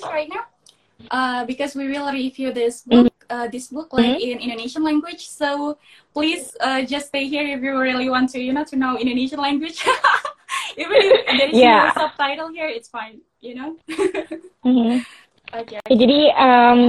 English right now uh, because we will review this book, uh, this book like Mhm. in Indonesian language. So please uh, just stay here if you really want to, you know, to know Indonesian language. Even if there is Yeah. no subtitle here, it's fine, you know. Mhm. okay. Ya, jadi em,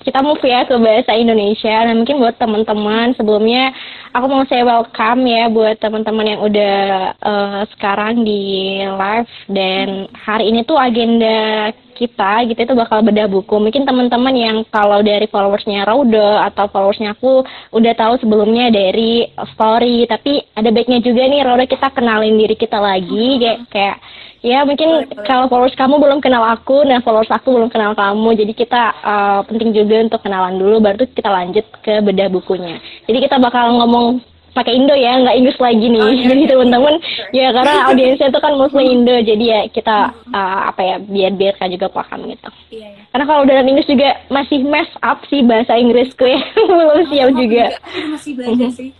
kita move ya ke bahasa Indonesia. Nah mungkin buat teman-teman sebelumnya aku mau saya welcome ya buat teman-teman yang udah eh, sekarang di live dan hari ini tuh agenda kita gitu itu bakal bedah buku. Mungkin teman-teman yang kalau dari followersnya Rauda atau followersnya aku udah tahu sebelumnya dari story, tapi ada baiknya juga nih Rauda kita kenalin diri kita lagi kayak kayak ya mungkin Boleh, kalau followers kamu belum kenal aku dan followers aku belum kenal kamu jadi kita uh, penting juga untuk kenalan dulu baru kita lanjut ke bedah bukunya. Jadi kita bakal ngomong pakai Indo ya nggak Inggris lagi nih Oh, iya, jadi iya. teman-teman Sure. ya karena audiensnya itu kan mostly Indo jadi ya kita uh, apa ya biar biar kan juga paham gitu Iya, iya. karena kalau dalam Inggris juga masih mess up sih bahasa Inggrisku ya belum siap Aku juga juga masih belajar sih.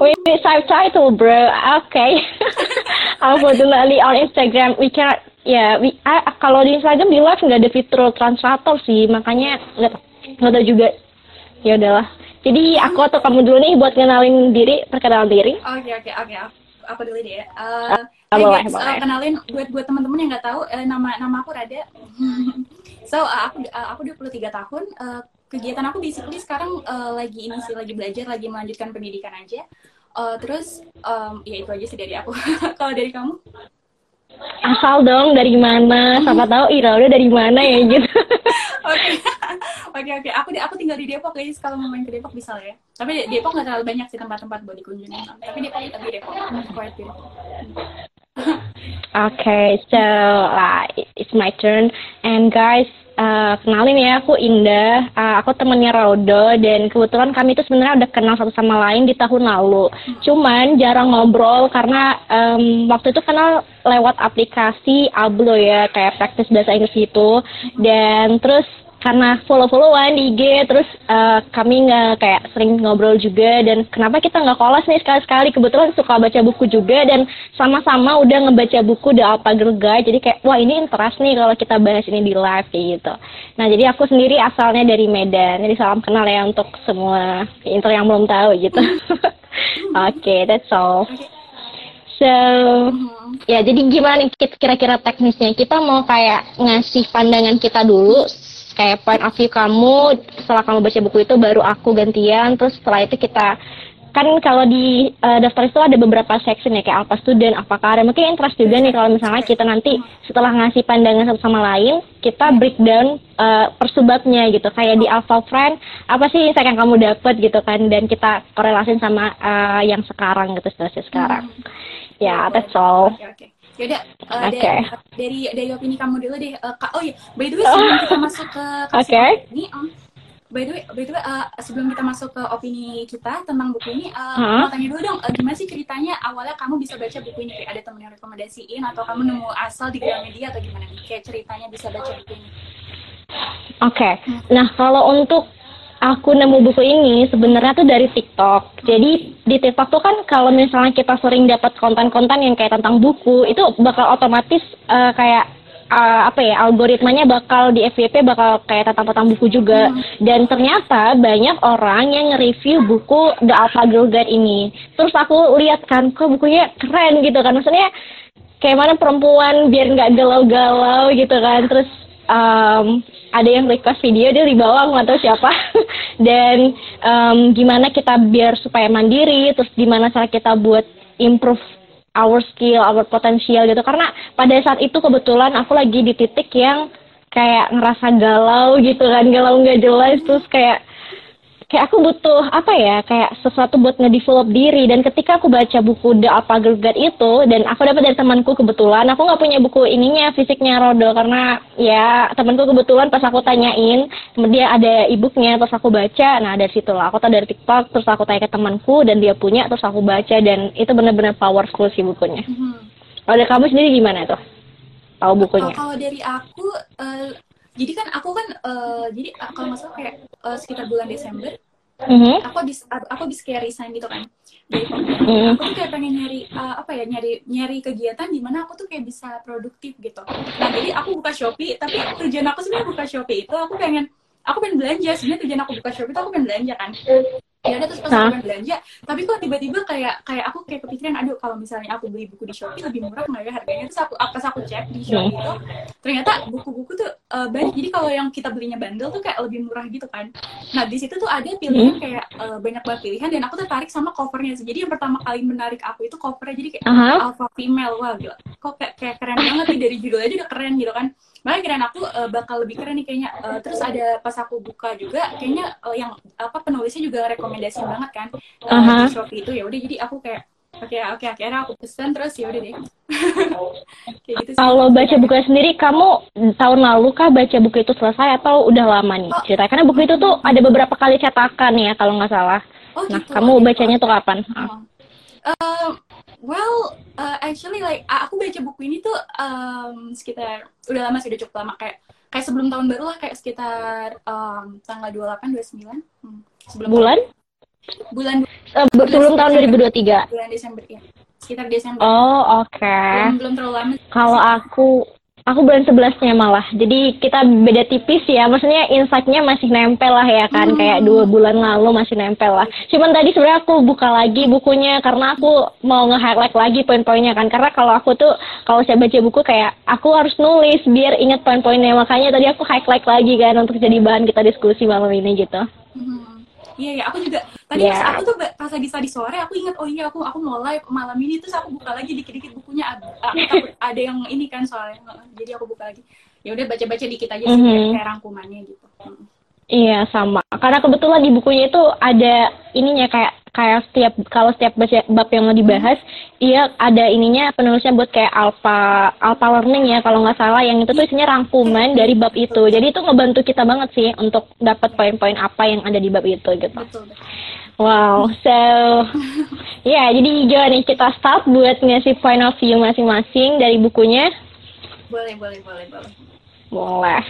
Wait, subtitle, bro. Okay. Unfortunately on Instagram we cannot ya we ah, kalau di Instagram di live nggak ada fitur translator sih makanya nggak nggak tahu juga ya udahlah jadi aku atau kamu dulu nih buat kenalin diri perkenalan diri Oke oke oke aku, aku dulu deh ya. Uh, hai boleh, guys, boleh. uh, kenalin buat buat teman-teman yang nggak tahu eh, nama nama aku Rada. so uh, aku uh, aku 23 tahun. Uh, kegiatan aku basically sekarang uh, lagi ini sih lagi belajar, lagi melanjutkan pendidikan aja. Uh, terus um, ya itu aja sih dari aku. Kalau dari kamu? Asal dong dari mana siapa tahu Ira udah dari mana ya gitu Oke oke oke. Aku di- aku tinggal di Depok guys. Kalau mau main ke Depok bisa lah ya. Tapi Depok nggak terlalu banyak sih tempat-tempat buat dikunjungi. Tapi Depok tapi Depok. Quite beautiful. Okay, so uh, it's my turn. And guys, uh, kenalin ya, aku Indah. Uh, aku temennya Raudo dan kebetulan kami itu sebenarnya udah kenal satu sama lain di tahun lalu. Cuman jarang ngobrol karena em, waktu itu kenal lewat aplikasi Ablo ya, kayak praktis bahasa Inggris gitu. Dan terus karena follow-followan di IG terus eh, kami nggak kayak sering ngobrol juga dan kenapa kita nggak kolas nih sekali-sekali? Kebetulan suka baca buku juga dan sama-sama udah ngebaca buku The Alpha Girl Guide. Jadi kayak wah ini interest nih kalau kita bahas ini di live kayak gitu. Nah jadi aku sendiri asalnya dari Medan. Jadi salam kenal ya untuk semua intro yang belum tahu gitu. Oke that's all. So Mhm. Ya, jadi gimana nih kira-kira teknisnya? Kita mau kayak ngasih pandangan kita dulu, kayak point of view kamu, setelah kamu baca buku itu baru aku gantian, terus setelah itu kita kan kalau di eh, daftar itu ada beberapa section ya kayak apa student, apa karir. Mungkin interest juga nih kalau misalnya kita nanti setelah ngasih pandangan satu sama lain, kita breakdown eh, per subbabnya gitu. Kayak di Alpha Friend, apa sih insight yang kamu dapat gitu kan dan kita korelasin sama eh, yang sekarang gitu situasi sekarang. Ya, Boleh, that's all. Oke oke. Yaudah uh, Oke. dari, dari dari opini kamu dulu deh. Uh, Kak, oh iya, by the way sebelum kita masuk ke Oke. ini, um, by the way, by the way uh, sebelum kita masuk ke opini kita tentang buku ini, uh, Hah? mau tanya dulu dong, uh, gimana sih ceritanya awalnya kamu bisa baca buku ini? Kayak ada temen yang rekomendasiin atau kamu nemu asal di Gramedia atau gimana? Kayak ceritanya bisa baca buku ini? Oke, nah kalau untuk aku nemu buku ini sebenarnya tuh dari TikTok. Jadi di TikTok tuh kan kalau misalnya kita sering dapat konten-konten yang kayak tentang buku, itu bakal otomatis eh, kayak eh, apa ya algoritmanya bakal di FYP bakal kayak tentang-tentang buku juga. Dan ternyata banyak orang yang nge-review buku The Alpha Girl Guide ini. Terus aku lihat kan, kok bukunya keren gitu kan. Maksudnya kayak mana perempuan biar nggak galau-galau gitu kan. Terus um, ada yang request video dia di bawah tahu siapa. Dan um, gimana kita biar supaya mandiri terus gimana cara kita buat improve our skill our potensial gitu. Karena pada saat itu kebetulan aku lagi di titik yang kayak ngerasa galau gitu kan galau nggak jelas terus kayak kayak aku butuh apa ya kayak sesuatu buat ngedevelop diri. Dan ketika aku baca buku The Alpha Girl Guide itu dan aku dapat dari temanku kebetulan aku nggak punya buku ininya fisiknya Rodo. Karena ya temanku kebetulan pas aku tanyain dia ada e-booknya terus aku baca. Nah dari situ lah. Aku tahu dari TikTok terus aku tanya ke temanku dan dia punya terus aku baca. Dan itu benar-benar powerful sih bukunya. Mhm. kalau dari kamu sendiri gimana tuh? Tahu bukunya? Kalau dari aku, eh, jadi kan aku kan, eh, jadi eh, kalau nggak salah kayak eh, sekitar bulan Desember, Mhm. aku habis aku habis kayak resign gitu kan dari Mhm. aku tuh kayak pengen nyari uh, apa ya nyari nyari kegiatan di mana aku tuh kayak bisa produktif gitu nah jadi aku buka shopee tapi tujuan aku sebenarnya buka shopee itu aku pengen aku pengen belanja sebenarnya tujuan aku buka shopee itu aku pengen belanja kan ya udah terus pas pengen belanja tapi kok tiba-tiba kayak kayak aku kayak kepikiran aduh kalau misalnya aku beli buku di shopee lebih murah nggak ya harganya? Terus aku pas aku cek di shopee itu ternyata buku-buku tuh uh, banyak. Jadi kalau yang kita belinya bundle tuh kayak lebih murah gitu kan. Nah di situ tuh ada pilihan kayak uh, banyak banget pilihan dan aku tertarik sama covernya sih. Jadi yang pertama kali menarik aku itu covernya jadi kayak Aha. alpha female. Wah gila. Kok kayak, kayak keren banget nih. Dari judulnya udah keren gitu kan makanya keren aku uh, bakal lebih keren nih kayaknya Uh, terus ada pas aku buka juga kayaknya uh, yang apa penulisnya juga rekomendasi banget kan uh, di Shopee itu ya udah jadi aku kayak oke oke akhirnya aku pesen terus ya udah deh kayak gitu sih Kalau baca buku sendiri, kamu tahun lalu kah baca buku itu selesai atau udah lama nih Oh. cerita? Karena buku itu tuh ada beberapa kali cetakan ya kalau nggak salah. oh Nah, gitu kamu Oke. bacanya tuh kapan? Oh. Uh, well, uh, actually like aku baca buku ini tuh um, sekitar udah lama sih udah cukup lama kayak kayak sebelum tahun baru lah kayak sekitar um, tanggal 28 29 hmm. sebelum Bulan? bulan Eh, be- sebelum tahun 2023. bulan Desember ya sekitar Desember Oh, oke. belum, belum terlalu lama Kalau aku aku bulan 11-nya malah. Jadi kita beda tipis ya. Maksudnya insight-nya masih nempel lah ya kan. Hmm. Kayak dua bulan lalu masih nempel lah. Cuman tadi sebenarnya aku buka lagi bukunya karena aku mau nge-highlight lagi poin-poinnya kan. Karena kalau aku tuh kalau saya baca buku kayak aku harus nulis biar ingat poin-poinnya. Makanya tadi aku highlight lagi kan untuk jadi bahan kita diskusi malam ini gitu. Hmm. Iya ya, aku juga tadi pas aku tuh pas lagi tadi sore aku ingat oh iya aku aku mau live malam ini terus aku buka lagi dikit-dikit bukunya ada, ada yang ini kan soalnya jadi aku buka lagi ya udah baca-baca dikit aja sih Mhm. kayak, kayak rangkumannya gitu. Hmm. Iya sama. Karena kebetulan di bukunya itu ada ininya kayak kayak setiap kalau setiap bab yang mau dibahas, iya ada ininya penulisnya buat kayak alpha alpha learning ya kalau nggak salah yang itu tuh isinya rangkuman dari bab itu. Jadi itu ngebantu kita banget sih untuk dapat poin-poin apa yang ada di bab itu gitu. Betul. Wow, so ya jadi gimana nih kita start buat ngasih point of view masing-masing dari bukunya. Boleh boleh boleh boleh. Boleh.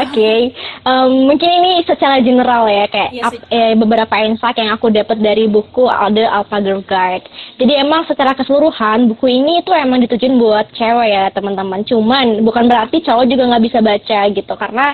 Oke. Em, mungkin ini secara general ya kayak Iya, eh, beberapa insight yang aku dapat dari buku The Alpha Girl Guide. Jadi emang secara keseluruhan buku ini tuh emang ditujuin buat cewek ya teman-teman. Cuman bukan berarti cowok juga nggak bisa baca gitu karena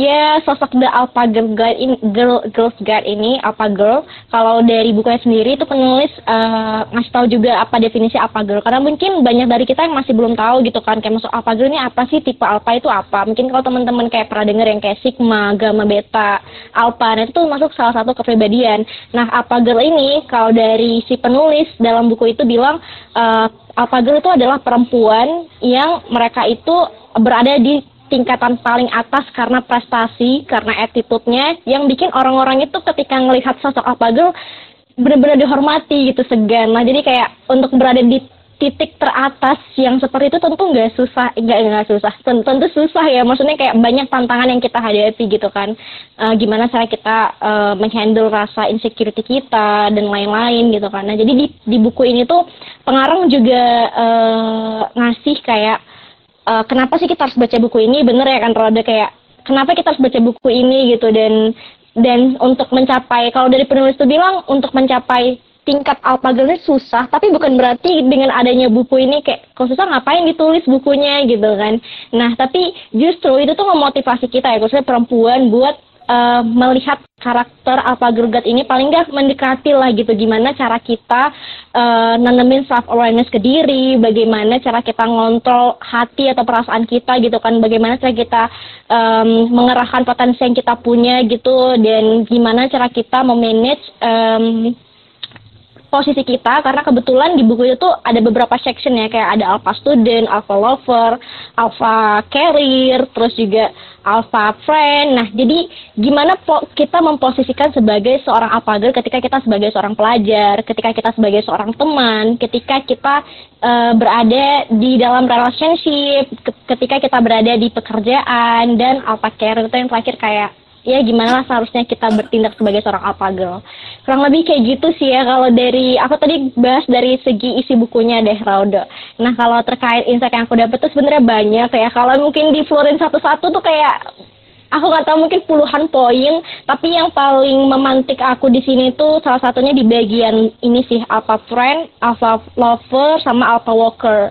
ya sosok The Alpha Girl Guide in Girl Girls Guide ini Alpha Girl kalau dari bukunya sendiri itu penulis eh, ngasih tahu juga apa definisi Alpha Girl. Karena mungkin banyak dari kita yang masih belum tahu gitu kan kayak masuk Alpha Girl ini apa sih tipe Alpha itu apa. Mungkin kalau teman-teman kayak pernah denger yang kayak Sigma, Gamma, Beta, Alpha nah itu masuk salah satu kepribadian. Nah Alpha Girl ini kalau dari si penulis dalam buku itu bilang eh, Alpha Girl itu adalah perempuan yang mereka itu berada di tingkatan paling atas karena prestasi, karena attitude-nya yang bikin orang-orang itu ketika ngelihat sosok Alpha Girl benar-benar dihormati gitu segan. Nah jadi kayak untuk berada di titik teratas yang seperti itu tentu nggak susah, nggak nggak susah, tentu, tentu susah ya. Maksudnya kayak banyak tantangan yang kita hadapi gitu kan. Eh, gimana cara kita eh, menghandle rasa insecurity kita dan lain-lain gitu kan. Nah jadi di di buku ini tuh pengarang juga eh, ngasih kayak eh, kenapa sih kita harus baca buku ini? Bener ya kan Roda kayak kenapa kita harus baca buku ini gitu? Dan dan untuk mencapai kalau dari penulis itu bilang untuk mencapai tingkat alpha girl ini susah tapi bukan berarti dengan adanya buku ini kayak kalau susah ngapain ditulis bukunya gitu kan? Nah tapi justru itu tuh memotivasi kita ya khususnya perempuan buat eh, melihat karakter girl guide ini paling nggak mendekati lah gitu gimana cara kita eh, nanemin self awareness ke diri bagaimana cara kita ngontrol hati atau perasaan kita gitu kan bagaimana cara kita em, mengerahkan potensi yang kita punya gitu dan gimana cara kita memanage em, posisi kita karena kebetulan di buku itu ada beberapa section ya kayak ada alpha student, alpha lover, alpha career, terus juga alpha friend. Nah, jadi gimana kita memposisikan sebagai seorang alpha girl ketika kita sebagai seorang pelajar, ketika kita sebagai seorang teman, ketika kita eh, berada di dalam relationship, ke- ketika kita berada di pekerjaan dan alpha career itu yang terakhir kayak ya gimana lah seharusnya kita bertindak sebagai seorang alpha girl. Kurang lebih kayak gitu sih ya kalau dari aku tadi bahas dari segi isi bukunya deh Raudo. Nah kalau terkait insight yang aku dapet tuh sebenarnya banyak ya. Kalau mungkin di florin satu-satu tuh kayak aku nggak tahu mungkin puluhan poin tapi yang paling memantik aku di sini tuh salah satunya di bagian ini sih alpha friend alpha lover sama alpha walker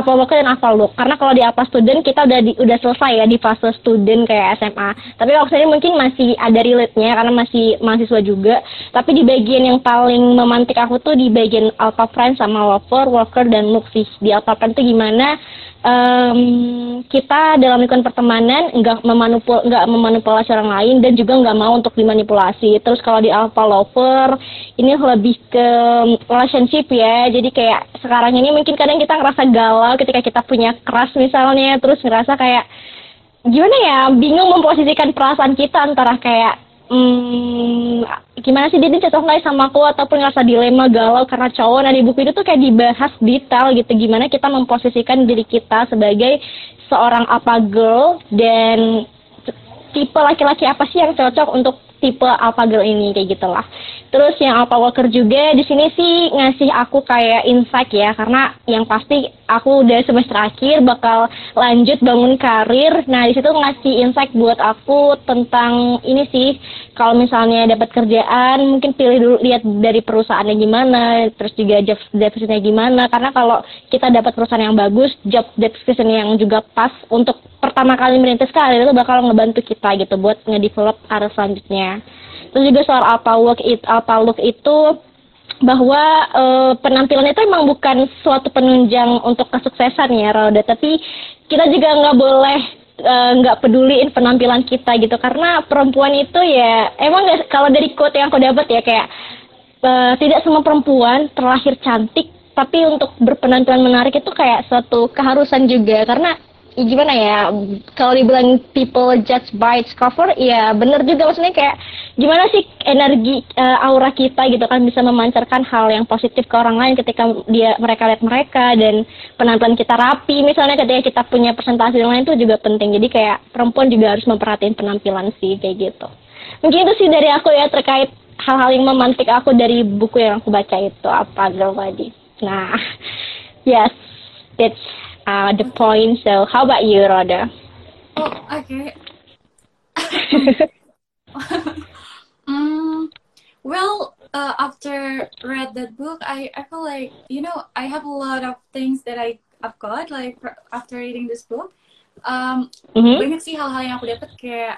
alpha worker dan alpha look karena kalau di alpha student kita udah di, udah selesai ya di fase student kayak SMA tapi waktu ini mungkin masih ada relate-nya karena masih mahasiswa juga. Tapi di bagian yang paling memantik aku tuh di bagian alpha friend sama lover worker dan look sih di alpha friend tuh gimana um, kita dalam lingkungan pertemanan nggak memanipul nggak memanipulasi orang lain dan juga nggak mau untuk dimanipulasi. Terus kalau di alpha lover ini lebih ke relationship ya. Jadi kayak sekarang ini mungkin kadang kita ngerasa galau ketika kita punya crush misalnya, terus ngerasa kayak gimana ya bingung memposisikan perasaan kita antara kayak hmm, gimana sih dia cocok nggak sama aku ataupun ngerasa dilema galau karena cowok? Nah di buku itu tuh kayak dibahas detail gitu. Gimana kita memposisikan diri kita sebagai seorang apa girl dan tipe laki-laki apa sih yang cocok untuk tipe alpha girl ini kayak gitulah. Terus yang alpha worker juga di sini sih ngasih aku kayak insight ya karena yang pasti aku udah semester akhir bakal lanjut bangun karir. Nah, di situ ngasih insight buat aku tentang ini sih kalau misalnya dapat kerjaan mungkin pilih dulu lihat dari perusahaannya gimana, terus juga job description-nya gimana karena kalau kita dapat perusahaan yang bagus, job description yang juga pas untuk pertama kali merintis karir itu bakal ngebantu kita gitu buat ngedevelop karir selanjutnya. Terus juga soal apa work it apa look itu bahwa e, penampilan itu emang bukan suatu penunjang untuk kesuksesan ya Roda, tapi kita juga nggak boleh eh, nggak uh, peduliin penampilan kita gitu. Karena perempuan itu ya emang gak, kalau dari quote yang aku dapat ya kayak uh, tidak semua perempuan terlahir cantik tapi untuk berpenampilan menarik itu kayak suatu keharusan juga. Karena gimana ya kalau dibilang people judge by its cover ya bener juga. Maksudnya kayak gimana sih energi uh, aura kita gitu kan bisa memancarkan hal yang positif ke orang lain ketika dia mereka lihat mereka dan penampilan kita rapi. Misalnya ketika kita punya presentasi yang lain itu juga penting. Jadi kayak perempuan juga harus memperhatiin penampilan sih kayak gitu. Mungkin itu sih dari aku ya terkait hal-hal yang memantik aku dari buku yang aku baca itu apa girl tadi nah yes that's uh, the point. So, how about you, Rhoda? Oh, okay. um, well, uh, after read that book, I, I feel like you know I have a lot of things that I I've got like after reading this book. Um, mm-hmm. Banyak sih hal-hal yang aku dapat kayak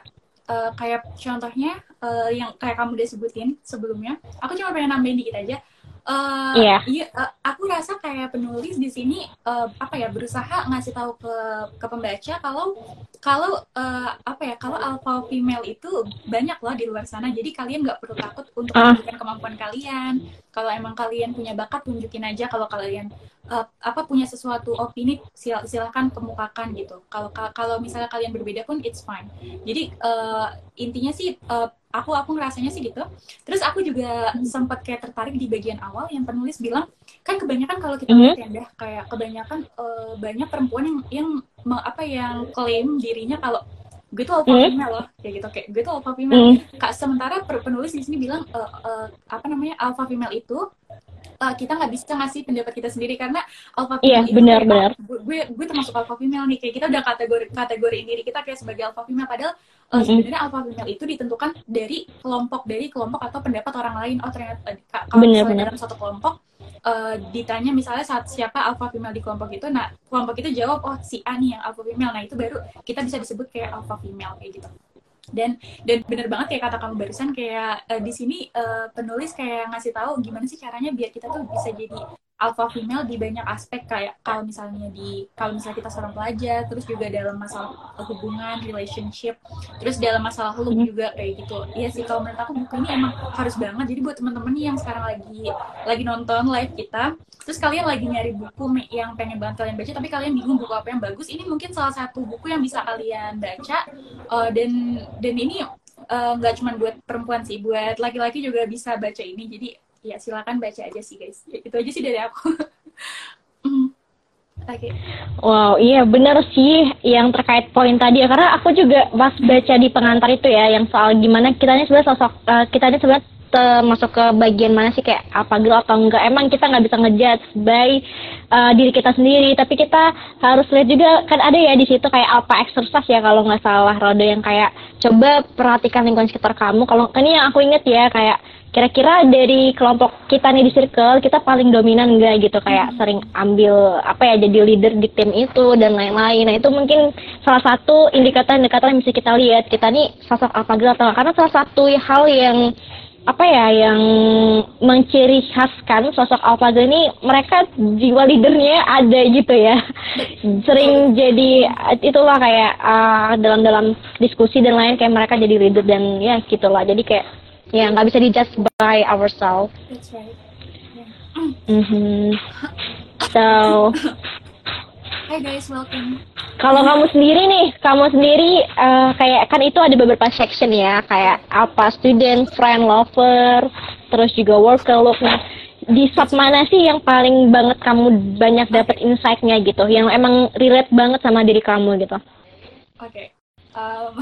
uh, kayak contohnya uh, yang kayak kamu udah sebutin sebelumnya. Aku cuma pengen nambahin dikit aja Uh, yeah. iya, uh, aku rasa kayak penulis di sini uh, apa ya berusaha ngasih tahu ke ke pembaca kalau kalau uh, apa ya kalau alpha female itu banyak loh di luar sana jadi kalian nggak perlu takut untuk uh. menunjukkan kemampuan kalian kalau emang kalian punya bakat tunjukin aja kalau kalian uh, apa punya sesuatu opini sil silahkan kemukakan gitu kalau kalau misalnya kalian berbeda pun it's fine jadi uh, intinya sih uh, aku aku ngerasanya sih gitu terus aku juga sempat kayak tertarik di bagian awal yang penulis bilang kan kebanyakan kalau kita mm-hmm. lihat ya kayak kebanyakan uh, banyak perempuan yang yang apa yang klaim dirinya kalau gue tuh alpha mm-hmm. female loh kayak gitu kayak gue tuh alpha female mm-hmm. kak sementara penulis di sini bilang uh, uh, apa namanya alpha female itu uh, kita nggak bisa ngasih pendapat kita sendiri karena alpha female yeah, benar, kayak, benar. gue gue termasuk alpha female nih kayak kita udah kategori kategori diri kita kayak sebagai alpha female padahal uh, sebenarnya alpha female itu ditentukan dari kelompok dari kelompok atau pendapat orang lain. Oh ternyata uh, kalau bener, bener. dalam satu kelompok uh, ditanya misalnya saat siapa alpha female di kelompok itu nah kelompok itu jawab oh si A nih yang alpha female. Nah itu baru kita bisa disebut kayak alpha female kayak gitu. Dan dan bener banget kayak kata kamu barusan kayak uh, di sini uh, penulis kayak ngasih tahu gimana sih caranya biar kita tuh bisa jadi alpha female di banyak aspek kayak kalau misalnya di kalau misalnya kita seorang pelajar terus juga dalam masalah hubungan relationship terus dalam masalah look juga kayak gitu. Iya sih kalau menurut aku buku ini emang harus banget. Jadi buat teman-teman yang sekarang lagi lagi nonton live kita terus kalian lagi nyari buku yang pengen banget kalian baca tapi kalian bingung buku apa yang bagus ini mungkin salah satu buku yang bisa kalian baca uh, dan dan ini eh, nggak uh, cuma buat perempuan sih buat laki-laki juga bisa baca ini. Jadi ya silakan baca aja sih guys ya, itu aja sih dari aku mm. Okay. Wow, iya benar sih yang terkait poin tadi ya karena aku juga pas baca di pengantar itu ya yang soal gimana kita ini sebenarnya sosok uh, kita ini sebenarnya masuk ke bagian mana sih? Kayak apa gitu atau enggak? Emang kita nggak bisa ngejudge by uh, diri kita sendiri. Tapi kita harus lihat juga kan ada ya di situ kayak apa exercise ya kalau nggak salah roda yang kayak coba perhatikan lingkungan sekitar kamu. Kalau ini yang aku inget ya kayak kira-kira dari kelompok kita nih di circle kita paling dominan enggak gitu? Kayak hmm. sering ambil apa ya jadi leader di tim itu dan lain-lain. Nah itu mungkin salah satu indikator-indikator yang bisa kita lihat. Kita nih sosok apa gitu atau karena salah satu hal yang apa ya yang menciri khaskan sosok alpha ini mereka jiwa leadernya ada gitu ya sering jadi itulah kayak uh, dalam dalam diskusi dan lain kayak mereka jadi leader dan ya gitulah jadi kayak ya nggak bisa dijudge by ourselves that's right yeah. mm-hmm. so Hi guys, welcome. Kalau kamu sendiri nih, kamu sendiri uh, kayak kan itu ada beberapa section ya, kayak apa student, friend, lover, terus juga work look. Nah, di sub mana sih yang paling banget kamu banyak dapat insight-nya gitu, yang emang relate banget sama diri kamu gitu? Oke, okay um,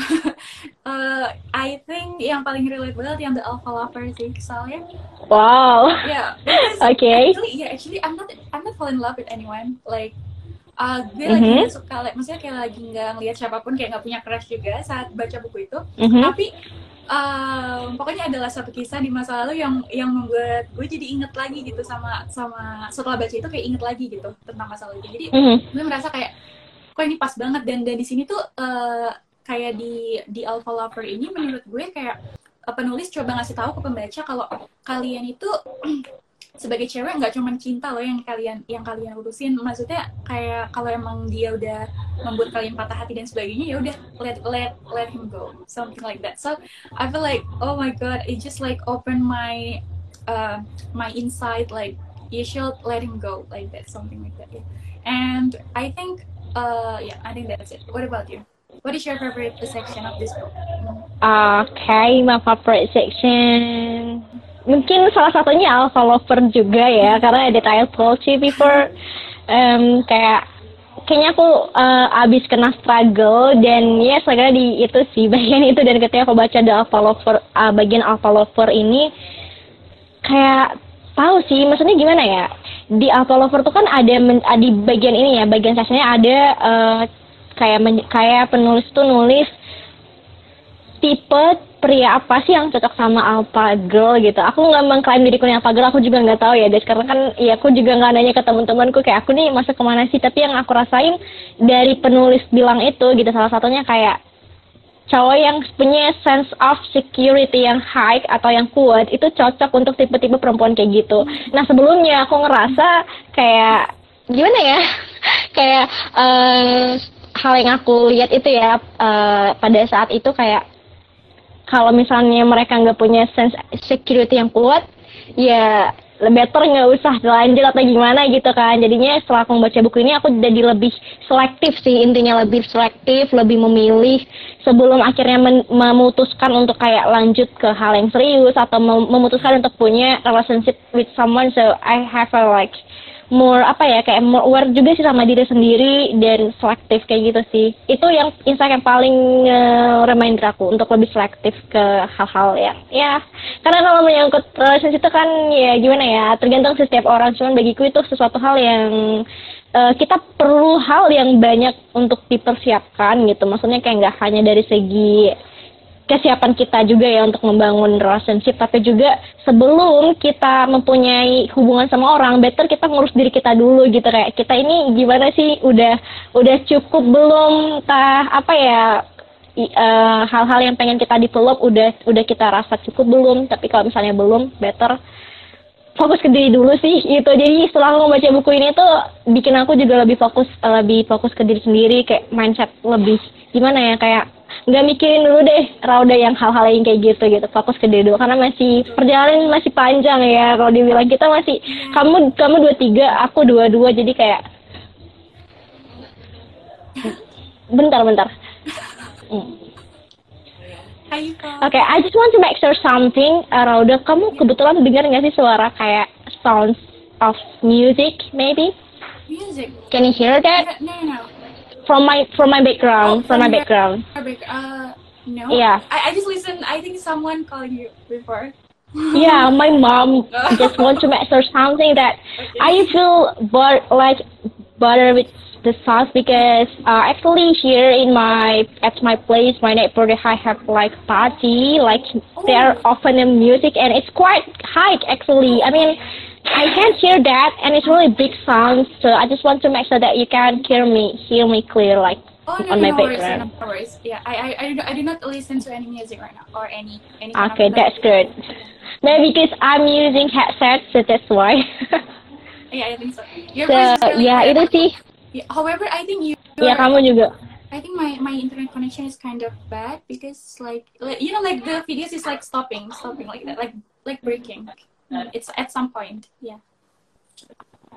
uh, I think yang paling relate banget yang the alpha lover sih soalnya wow yeah okay actually yeah actually I'm not I'm not fall in love with anyone like uh, gue mm -hmm. lagi mm-hmm. suka like, maksudnya kayak lagi nggak ngeliat siapa pun kayak nggak punya crush juga saat baca buku itu mm -hmm. tapi um, pokoknya adalah satu kisah di masa lalu yang yang membuat gue jadi inget lagi gitu sama sama setelah baca itu kayak inget lagi gitu tentang masa lalu jadi mm -hmm. gue merasa kayak kok ini pas banget dan dan di sini tuh uh, kayak di di Alpha Lover ini menurut gue kayak uh, penulis coba ngasih tahu ke pembaca kalau kalian itu sebagai cewek nggak cuma cinta loh yang kalian yang kalian urusin. Maksudnya kayak kalau emang dia udah membuat kalian patah hati dan sebagainya ya udah let let let him go. Something like that. So I feel like oh my god it just like open my uh, my insight like you should let him go like that something like that yeah. And I think uh yeah I think that's it. What about you? What is your favorite section of this book? Okay, my favorite section. Mungkin salah satunya Alpha Lover juga ya, karena ada title you before. Um, kayak kayaknya aku uh, abis kena struggle dan ya yes, segera di itu sih bagian itu dan ketika aku baca The Alpha Lover uh, bagian Alpha Lover ini kayak tahu sih maksudnya gimana ya? Di Alpha Lover tuh kan ada men, di bagian ini ya bagian sasanya ada uh, kayak kayak penulis tuh nulis tipe pria apa sih yang cocok sama alpha girl gitu. Aku nggak mengklaim diriku yang alpha girl, aku juga nggak tahu ya. Dan sekarang kan, ya aku juga nggak nanya ke teman-temanku kayak aku nih masuk ke mana sih. Tapi yang aku rasain dari penulis bilang itu gitu, salah satunya kayak cowok yang punya sense of security yang high atau yang kuat itu cocok untuk tipe-tipe perempuan kayak gitu. Nah sebelumnya aku ngerasa kayak gimana ya, kayak uh, hal yang aku lihat itu ya uh, pada saat itu kayak kalau misalnya mereka nggak punya sense security yang kuat ya better nggak usah lanjut atau gimana gitu kan. Jadinya setelah aku membaca buku ini aku jadi lebih selektif sih intinya lebih selektif lebih memilih sebelum akhirnya memutuskan untuk kayak lanjut ke hal yang serius atau memutuskan untuk punya relationship with someone. So I have a like more apa ya kayak more aware juga sih sama diri sendiri dan selektif kayak gitu sih. Itu yang insight yang paling uh, reminder aku untuk lebih selektif ke hal-hal ya ya karena kalau menyangkut relationship itu kan ya gimana ya tergantung setiap orang. Cuman bagiku itu sesuatu hal yang uh, kita perlu hal yang banyak untuk dipersiapkan gitu. Maksudnya kayak nggak hanya dari segi kesiapan kita juga ya untuk membangun relationship tapi juga sebelum kita mempunyai hubungan sama orang better kita ngurus diri kita dulu gitu. Kayak kita ini gimana sih? Udah udah cukup belum? Tah apa ya eh, hal-hal uh, yang pengen kita develop udah udah kita rasa cukup belum? Tapi kalau misalnya belum better fokus ke diri dulu sih gitu. Jadi setelah aku baca buku ini tuh bikin aku juga lebih fokus lebih fokus ke diri sendiri kayak mindset lebih gimana ya kayak nggak mikirin dulu deh Rauda yang hal-hal yang kayak gitu gitu fokus ke dulu karena masih perjalanan masih panjang ya kalau dibilang kita masih kamu kamu dua tiga aku dua dua jadi kayak bentar bentar hmm. Oke, okay, I just want to make sure something, uh, Rauda. Kamu kebetulan dengar nggak sih suara kayak sounds of music, maybe? Music. Can you hear that? No, no, no. From my from my background oh, from, from, my background. uh, no. Yeah. I, I just listened I think someone called you before. Yeah, my mom just want to sure something that I feel but like butter with the sauce because uh, actually here in my at my place my neighborhood I have like party like there often a music and it's quite high actually I mean I can't hear that and it's really big sound so I just want to make sure that you can hear me hear me clear like Oh no, on my no worries, background. no worries. Yeah, I, I, I, do- I do not listen to any music right now or any any. okay that's good maybe because I'm using headset so that's why Yeah, I think so. Your so voice is really ya clear. itu sih Yeah, however, I think you. ya kamu juga I think my my internet connection is kind of bad because like, like you know like the videos is like stopping, stopping like that, like like breaking. Mm, it's at some point. Yeah.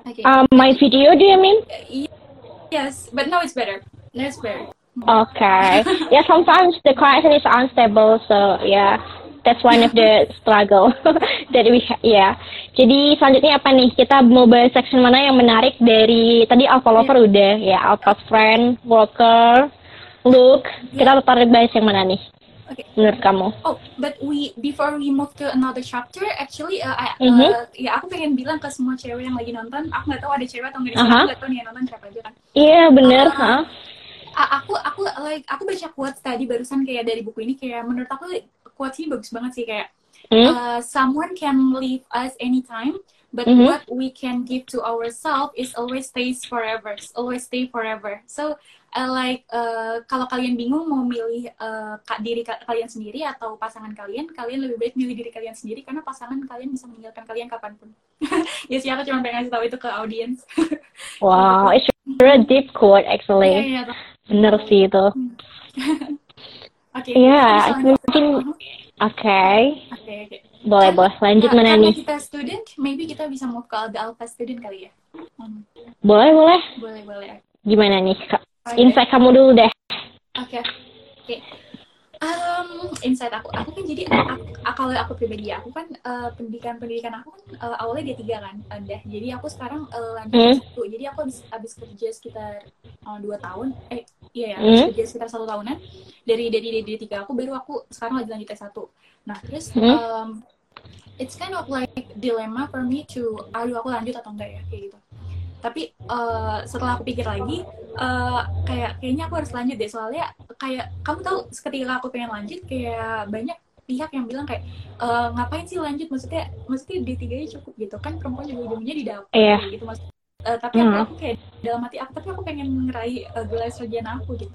Okay. um, my video do you mean uh, yes, but now it's better. Now it's better. Mm. Okay. yeah, sometimes the connection is unstable, so yeah, that's one of the struggle that we ha- yeah. Jadi selanjutnya apa nih? Kita mau bahas section mana yang menarik dari tadi Alpha Lover udah ya, Alpha Friend, Walker, Luke. Kita tertarik bahas yang mana nih? Okay. Menurut kamu? Oh, but we before we move to another chapter, actually, uh, I, Mhm. uh, ya aku pengen bilang ke semua cewek yang lagi nonton, aku nggak tahu ada cewek atau nggak di sini, Aha. aku nggak tahu nih yang nonton siapa aja kan. Iya bener, Ah. huh? Aku aku like aku baca quotes tadi barusan kayak dari buku ini kayak menurut aku quotes ini bagus banget sih kayak Hmm? uh, someone can leave us anytime, but Mhm. what we can give to ourselves is always stays forever, always stay forever. So uh, like uh, kalau kalian bingung mau milih uh, diri ka- kalian sendiri atau pasangan kalian, kalian lebih baik milih diri kalian sendiri karena pasangan kalian bisa meninggalkan kalian kapan pun. ya sih aku cuma pengen ngasih tahu itu ke audiens. Wow, it's very deep quote actually. iya. Bener sih itu. Oke. Iya, misalnya- mungkin oke. Oke oke. Boleh, boleh. Lanjut Nah, mana nih? kita student, maybe kita bisa move ke the alpha student kali ya. Hmm, Boleh, boleh. boleh boleh. Gimana nih, Kak? Oke. Insight kamu dulu deh. Oke. Oke. Um, insight aku, aku kan jadi kalau aku pribadi aku kan eh, pendidikan pendidikan aku kan eh, awalnya D3 kan, udah. Jadi aku sekarang eh, lanjut Hmm. satu. Jadi aku habis habis kerja sekitar eh, dua tahun, eh iya ya, Hmm. kerja sekitar satu tahunan. Dari dari D3 aku baru aku sekarang lagi lanjut S1. Nah terus Hmm. um, it's kind of like dilemma for me to aduh aku lanjut atau enggak ya kayak gitu tapi eh, setelah aku pikir lagi eh, kayak kayaknya aku harus lanjut deh soalnya kayak kamu tahu ketika aku pengen lanjut kayak banyak pihak yang bilang kayak "Eh, ngapain sih lanjut maksudnya maksudnya D3 nya cukup gitu kan perempuan juga ujungnya di dapur Iya. gitu mas Eh, tapi aku, Hmm. aku kayak dalam hati aku tapi aku pengen ngeraih uh, gelar sarjana aku gitu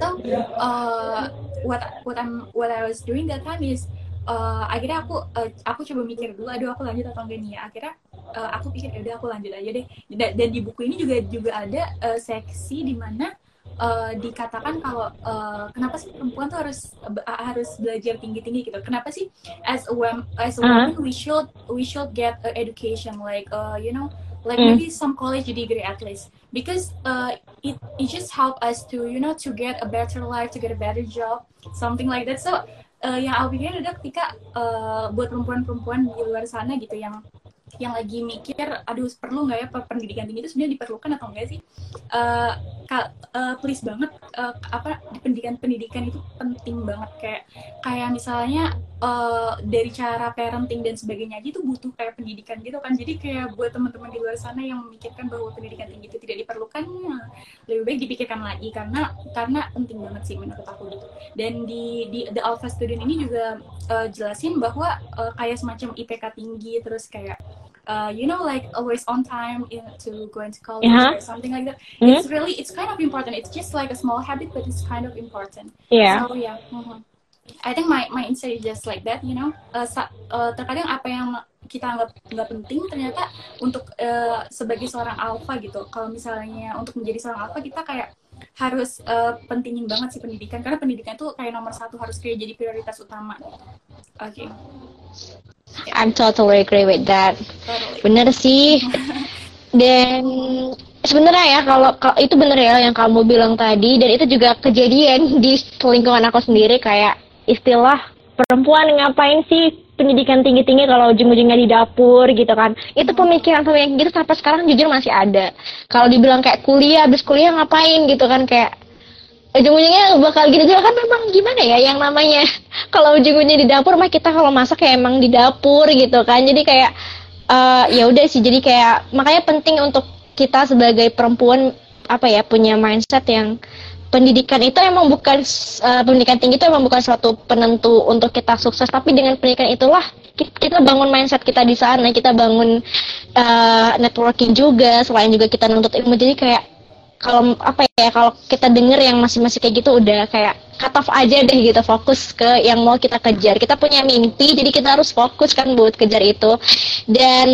so uh, what what I'm what I was doing that time is uh, akhirnya aku uh, aku coba mikir dulu aduh aku lanjut atau enggak nih ya? Akhirnya uh, aku pikir ya udah aku lanjut aja deh. Dan, dan di buku ini juga juga ada uh, seksi di mana uh, dikatakan kalau uh, kenapa sih perempuan tuh harus uh, harus belajar tinggi tinggi gitu? Kenapa sih as a woman as a Uh-huh. woman we should we should get a education? Like uh, you know like Mm. maybe some college degree at least. Because uh, it it just help us to you know to get a better life to get a better job something like that. So uh, yang aku pikirin adalah ketika uh, buat perempuan-perempuan di luar sana gitu yang yang lagi mikir, aduh perlu nggak ya pendidikan tinggi itu sebenarnya diperlukan atau enggak sih? Uh, ka- uh, please banget uh, apa pendidikan pendidikan itu penting banget. Kayak kayak misalnya uh, dari cara parenting dan sebagainya aja itu butuh kayak pendidikan gitu kan. Jadi kayak buat teman-teman di luar sana yang memikirkan bahwa pendidikan tinggi itu tidak diperlukan lebih baik dipikirkan lagi karena karena penting banget sih menurut aku gitu. Dan di di the alpha student ini juga uh, jelasin bahwa uh, kayak semacam IPK tinggi terus kayak uh, you know like always on time in, to go into college Uh-huh. or something like that Hmm? it's really it's kind of important it's just like a small habit but it's kind of important Iya. so yeah mhm. I think my my insight is just like that you know uh, sa- uh, terkadang apa yang kita anggap nggak penting ternyata untuk uh, sebagai seorang alpha gitu kalau misalnya untuk menjadi seorang alpha kita kayak harus uh, pentingin banget sih pendidikan. Karena pendidikan itu kayak nomor satu harus kayak jadi prioritas utama. Oke. I'm totally agree with that. totally. Bener sih. Dan sebenarnya ya kalau kalau- itu bener ya yang kamu bilang tadi dan itu juga kejadian di lingkungan aku sendiri kayak istilah perempuan ngapain sih pendidikan tinggi-tinggi kalau ujung-ujungnya di dapur gitu kan. Itu pemikiran pemikiran gitu sampai sekarang jujur masih ada. Kalau dibilang kayak kuliah habis kuliah ngapain gitu kan kayak ujung-ujungnya bakal gitu juga. Kan memang gimana ya yang namanya kalau ujung-ujungnya di dapur mah kita kalau masak kayak emang di dapur gitu kan. Jadi kayak uh, ya udah sih. Jadi kayak makanya penting untuk kita sebagai perempuan apa ya punya mindset yang pendidikan itu emang bukan uh, pendidikan tinggi itu emang bukan suatu penentu untuk kita sukses tapi dengan pendidikan itulah kita bangun mindset kita di sana kita bangun uh, networking juga selain juga kita nuntut ilmu. Jadi kayak kalau apa ya kalau kita denger yang masih masih kayak gitu udah kayak cut off aja deh gitu fokus ke yang mau kita kejar. Kita punya mimpi jadi kita harus fokus kan buat kejar itu. Dan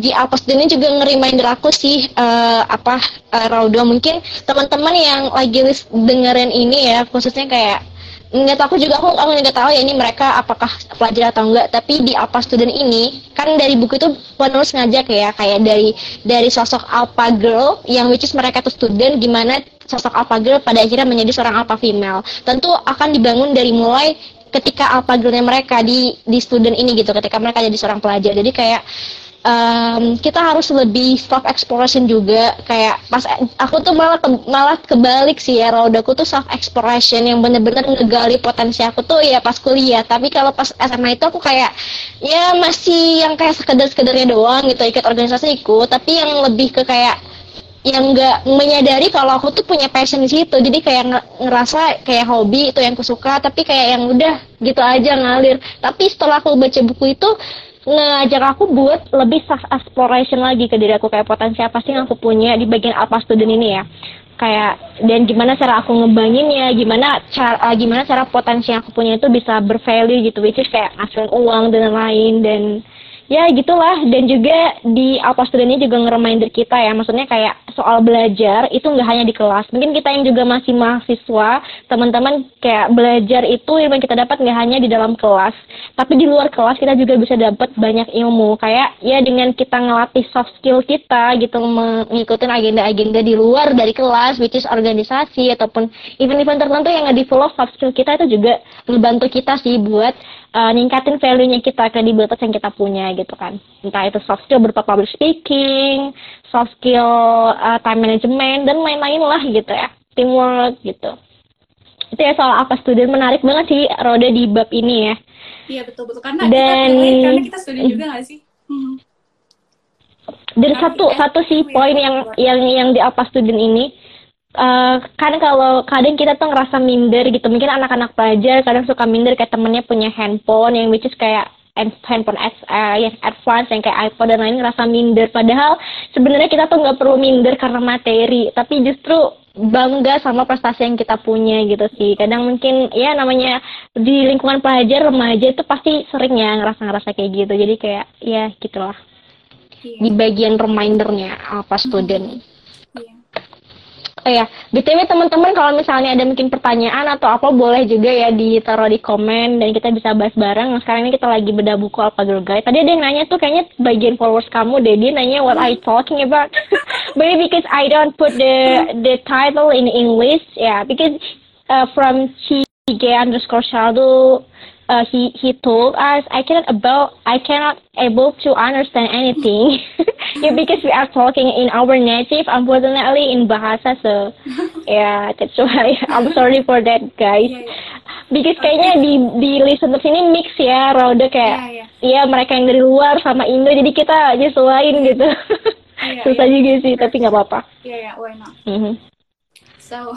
di Alpos ini juga nge-reminder aku sih uh, apa uh, Raudo. Mungkin teman-teman yang lagi dengerin ini ya khususnya kayak nggak tahu aku juga aku aku nggak tahu ya ini mereka apakah pelajar atau enggak tapi di apa student ini kan dari buku itu penulis ngajak ya kayak dari dari sosok alpha girl yang which is mereka tuh student gimana sosok alpha girl pada akhirnya menjadi seorang alpha female. Tentu akan dibangun dari mulai ketika alpha girlnya mereka di di student ini gitu ketika mereka jadi seorang pelajar. Jadi kayak um, kita harus lebih self exploration juga. Kayak pas aku tuh malah ke, malah kebalik sih ya aku tuh self exploration. Yang bener-bener ngegali potensi aku tuh ya pas kuliah. Tapi kalau pas SMA itu aku kayak ya masih yang kayak sekedar-sekedarnya doang gitu ikut organisasi ikut. Tapi yang lebih ke kayak yang nggak menyadari kalau aku tuh punya passion di situ. Jadi kayak ngerasa kayak hobi itu yang aku suka tapi kayak yang udah gitu aja ngalir. Tapi setelah aku baca buku itu ngajak aku buat lebih self exploration lagi ke diri aku. Kayak potensi apa sih yang aku punya di bagian apa student ini ya. Kayak dan gimana cara aku ngebanginnya gimana cara uh, gimana cara potensi yang aku punya itu bisa bervalue gitu which is kayak ngasilin uang dan lain dan ya gitulah. Dan juga di Student ini juga nge-reminder kita ya. Maksudnya kayak soal belajar itu nggak hanya di kelas. Mungkin kita yang juga masih mahasiswa teman-teman kayak belajar itu yang kita dapat nggak hanya di dalam kelas. Tapi di luar kelas kita juga bisa dapat banyak ilmu. Kayak ya dengan kita ngelatih soft skill kita gitu mengikuti agenda-agenda di luar dari kelas which is organisasi ataupun event-event tertentu yang nge-develop soft skill kita itu juga ngebantu kita sih buat uh, ningkatin value-nya kita, kredibilitas yang kita punya gitu kan. Entah itu soft skill berupa public speaking, soft skill uh, time management, dan lain-lain lah gitu ya. Teamwork gitu. Itu ya soal apa student menarik banget sih Roda di bab ini ya. Iya betul-betul. Karena dan, kita karena kita student juga gak sih? Hmm. Dan satu, eh, satu sih poin yang, yang, yang di apa student ini, uh, kan kalau kadang kita tuh ngerasa minder gitu. Mungkin anak-anak pelajar kadang suka minder kayak temennya punya handphone yang which is kayak handphone as, uh, yang advance yang kayak iPhone dan lain ngerasa minder. Padahal sebenarnya kita tuh nggak perlu minder karena materi tapi justru bangga sama prestasi yang kita punya gitu sih. Kadang mungkin ya namanya di lingkungan pelajar remaja itu pasti sering ya ngerasa-ngerasa kayak gitu. Jadi kayak ya gitulah. Yeah. di bagian remindernya apa student Oh ya, BTW teman-teman kalau misalnya ada mungkin pertanyaan atau apa boleh juga ya ditaruh di komen dan kita bisa bahas bareng. Nah, sekarang ini kita lagi beda buku apa Girl Guide. Tadi ada yang nanya tuh kayaknya bagian followers kamu deh, dia nanya what I talking about. Maybe because I don't put the the title in English, yeah, because uh, from G underscore Shadow uh, he he told us I cannot about I cannot able to understand anything yeah, because we are talking in our native unfortunately in bahasa so yeah that's why I'm sorry for that guys yeah, yeah. because kayaknya di di listeners ini mix ya Rauda kayak yeah, yeah. mereka yang dari luar sama Indo jadi kita nyesuaiin gitu yeah, susah yeah. juga sih tapi nggak apa-apa yeah yeah why not mm -hmm. so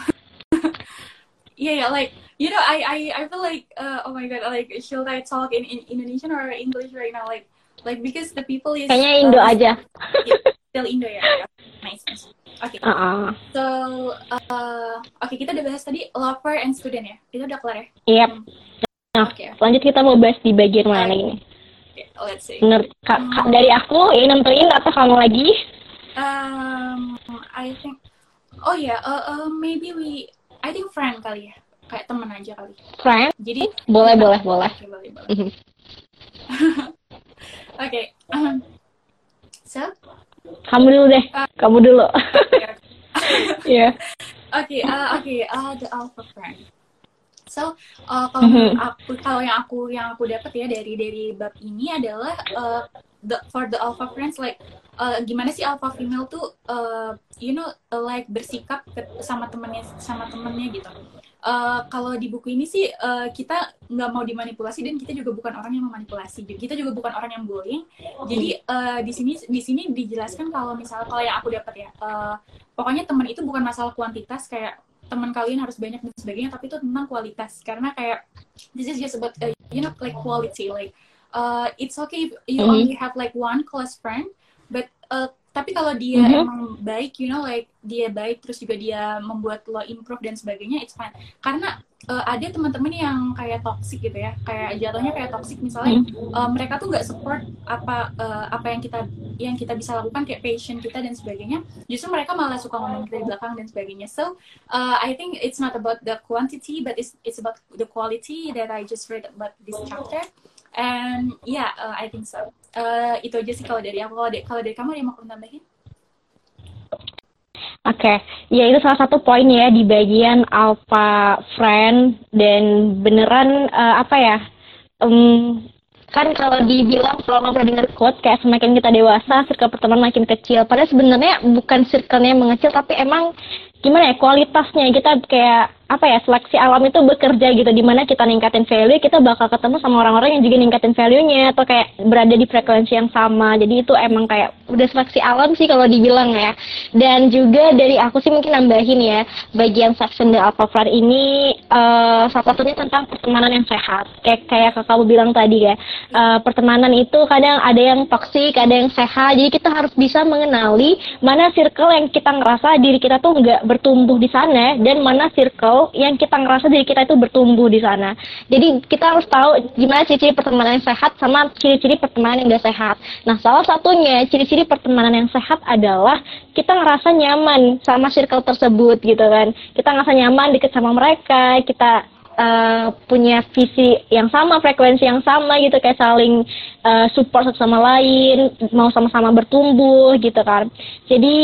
yeah yeah like you know, I I, I feel like uh, oh my god, like should I talk in, in Indonesian or English right now? Like like because the people is kayaknya Indo uh, aja. still Indo ya. Yeah. Nice. nice. Oke. Okay. Uh -uh. So uh, oke okay, kita udah bahas tadi lover and student ya. Itu udah kelar ya? Yep. Nah, okay. lanjut kita mau bahas di bagian mana ini? Okay, let's see. Menurut ka, ka, dari aku yang nentuin atau kamu lagi? Um, I think. Oh ya, yeah, uh, uh, maybe we. I think friend kali ya kayak temen aja kali. Friend jadi boleh kita, boleh boleh. Okay, boleh boleh. Oke okay. so? Kamu dulu deh. Uh, kamu dulu. Ya oke. Oke uh, the alpha friend. So uh, kalau mm -hmm. aku kalau yang aku yang aku dapat ya dari dari bab ini adalah uh, the for the alpha friends like uh, gimana sih alpha female tuh uh, you know like bersikap ke, sama temennya sama temennya gitu uh, kalau di buku ini sih uh, kita nggak mau dimanipulasi dan kita juga bukan orang yang memanipulasi. Kita juga bukan orang yang bullying. Jadi uh, di sini di sini dijelaskan kalau misalnya kalau yang aku dapat ya uh, pokoknya teman itu bukan masalah kuantitas kayak teman kalian harus banyak dan sebagainya tapi itu tentang kualitas. Karena kayak this is just about uh, you know like quality like uh, it's okay if you mm -hmm. only have like one close friend but uh, tapi kalau dia mm -hmm. emang baik you know like dia baik terus juga dia membuat lo improve dan sebagainya it's fine. Karena uh, ada teman-teman yang kayak toxic gitu ya kayak jatuhnya kayak toxic. Misalnya mm. uh, mereka tuh nggak support apa uh, apa yang kita yang kita bisa lakukan kayak passion kita dan sebagainya. Justru mereka malah suka ngomong kita di belakang dan sebagainya. So uh, I think it's not about the quantity but it's it's about the quality that I just read about this chapter. And yeah uh, I think so uh, itu aja sih kalau dari aku kalau dari, kamu ada yang mau tambahin Oke, okay. ya itu salah satu poin ya di bagian alpha friend dan beneran uh, apa ya? Um, kan kalau dibilang kalau nggak dengar quote kayak semakin kita dewasa circle pertemanan makin kecil. Padahal sebenarnya bukan circle-nya mengecil tapi emang gimana ya kualitasnya kita kayak apa ya seleksi alam itu bekerja gitu di mana kita ningkatin value kita bakal ketemu sama orang-orang yang juga ningkatin value-nya atau kayak berada di frekuensi yang sama. Jadi itu emang kayak udah seleksi alam sih kalau dibilang ya. Dan juga dari aku sih mungkin nambahin ya bagian section the alpha ini uh, salah satunya tentang pertemanan yang sehat. Kayak kayak kamu bilang tadi ya uh, pertemanan itu kadang ada yang toksik ada yang sehat. Jadi kita harus bisa mengenali mana circle yang kita ngerasa diri kita tuh nggak bertumbuh di sana dan mana circle yang kita ngerasa diri kita itu bertumbuh di sana. Jadi kita harus tahu gimana ciri-ciri pertemanan yang sehat sama ciri-ciri pertemanan yang gak sehat. Nah, salah satunya ciri-ciri pertemanan yang sehat adalah kita ngerasa nyaman sama circle tersebut gitu kan. Kita ngerasa nyaman deket sama mereka, kita uh, punya visi yang sama, frekuensi yang sama gitu, kayak saling uh, support satu sama lain, mau sama-sama bertumbuh gitu kan. Jadi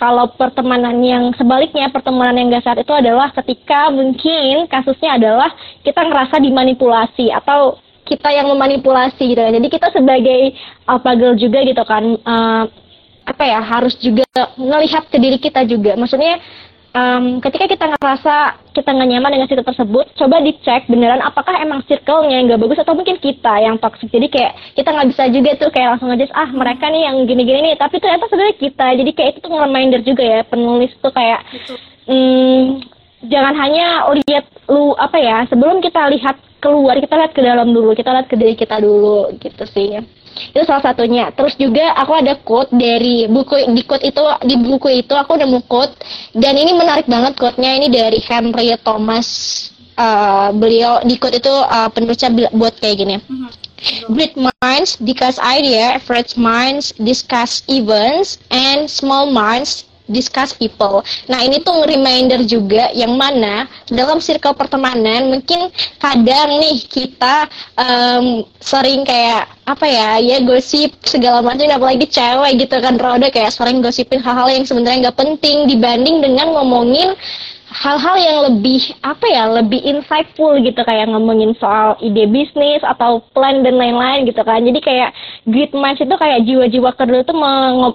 kalau pertemanan yang sebaliknya, pertemanan yang gak sehat itu adalah ketika mungkin kasusnya adalah kita ngerasa dimanipulasi atau kita yang memanipulasi gitu kan. Jadi kita sebagai alpha girl juga gitu kan, uh, apa ya harus juga ngelihat ke diri kita juga. Maksudnya um, ketika kita ngerasa kita nggak nyaman dengan situ tersebut, coba dicek beneran apakah emang circle-nya yang nggak bagus atau mungkin kita yang toxic. Jadi kayak kita nggak bisa juga tuh kayak langsung aja ah mereka nih yang gini-gini nih, tapi ternyata sebenarnya kita. Jadi kayak itu tuh reminder juga ya penulis tuh kayak hmm, jangan hanya lihat lu apa ya sebelum kita lihat keluar kita lihat ke dalam dulu kita lihat ke diri kita dulu gitu sih itu salah satunya. Terus juga aku ada quote dari buku di quote itu di buku itu aku nemu quote. Dan ini menarik banget quote-nya. Ini dari Henry Thomas. Uh, beliau di quote itu uh, penulisnya buat kayak gini. Mm-hmm. Great minds discuss idea, average minds discuss events, and small minds discuss people. Nah ini tuh reminder juga yang mana dalam circle pertemanan mungkin kadang nih kita um, sering kayak apa ya ya gosip segala macam apalagi cewek gitu kan Roda kayak sering gosipin hal-hal yang sebenarnya nggak penting dibanding dengan ngomongin hal-hal yang lebih apa ya lebih insightful gitu kayak ngomongin soal ide bisnis atau plan dan lain-lain gitu kan. Jadi kayak great minds itu kayak jiwa-jiwa kedua itu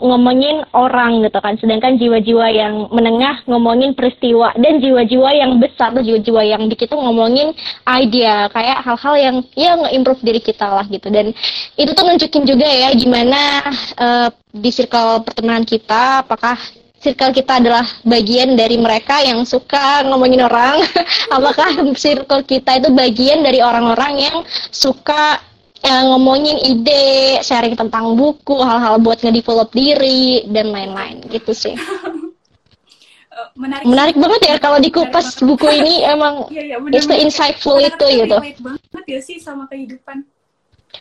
ngomongin orang gitu kan. Sedangkan jiwa-jiwa yang menengah ngomongin peristiwa dan jiwa-jiwa yang besar tuh jiwa-jiwa yang dikit tuh ngomongin idea kayak hal-hal yang ya nge-improve diri kita lah gitu. Dan itu tuh nunjukin juga ya gimana uh, di circle pertemanan kita apakah circle kita adalah bagian dari mereka yang suka ngomongin orang. Apakah circle kita itu bagian dari orang-orang yang suka ya, ngomongin ide sharing tentang buku hal-hal buat ngedevelop diri dan lain-lain. Gitu sih. Eh, menarik, menarik banget ya kalau dikupas buku ini emang ya, ya, bener, itu insightful itu gitu. banget ya sih sama kehidupan.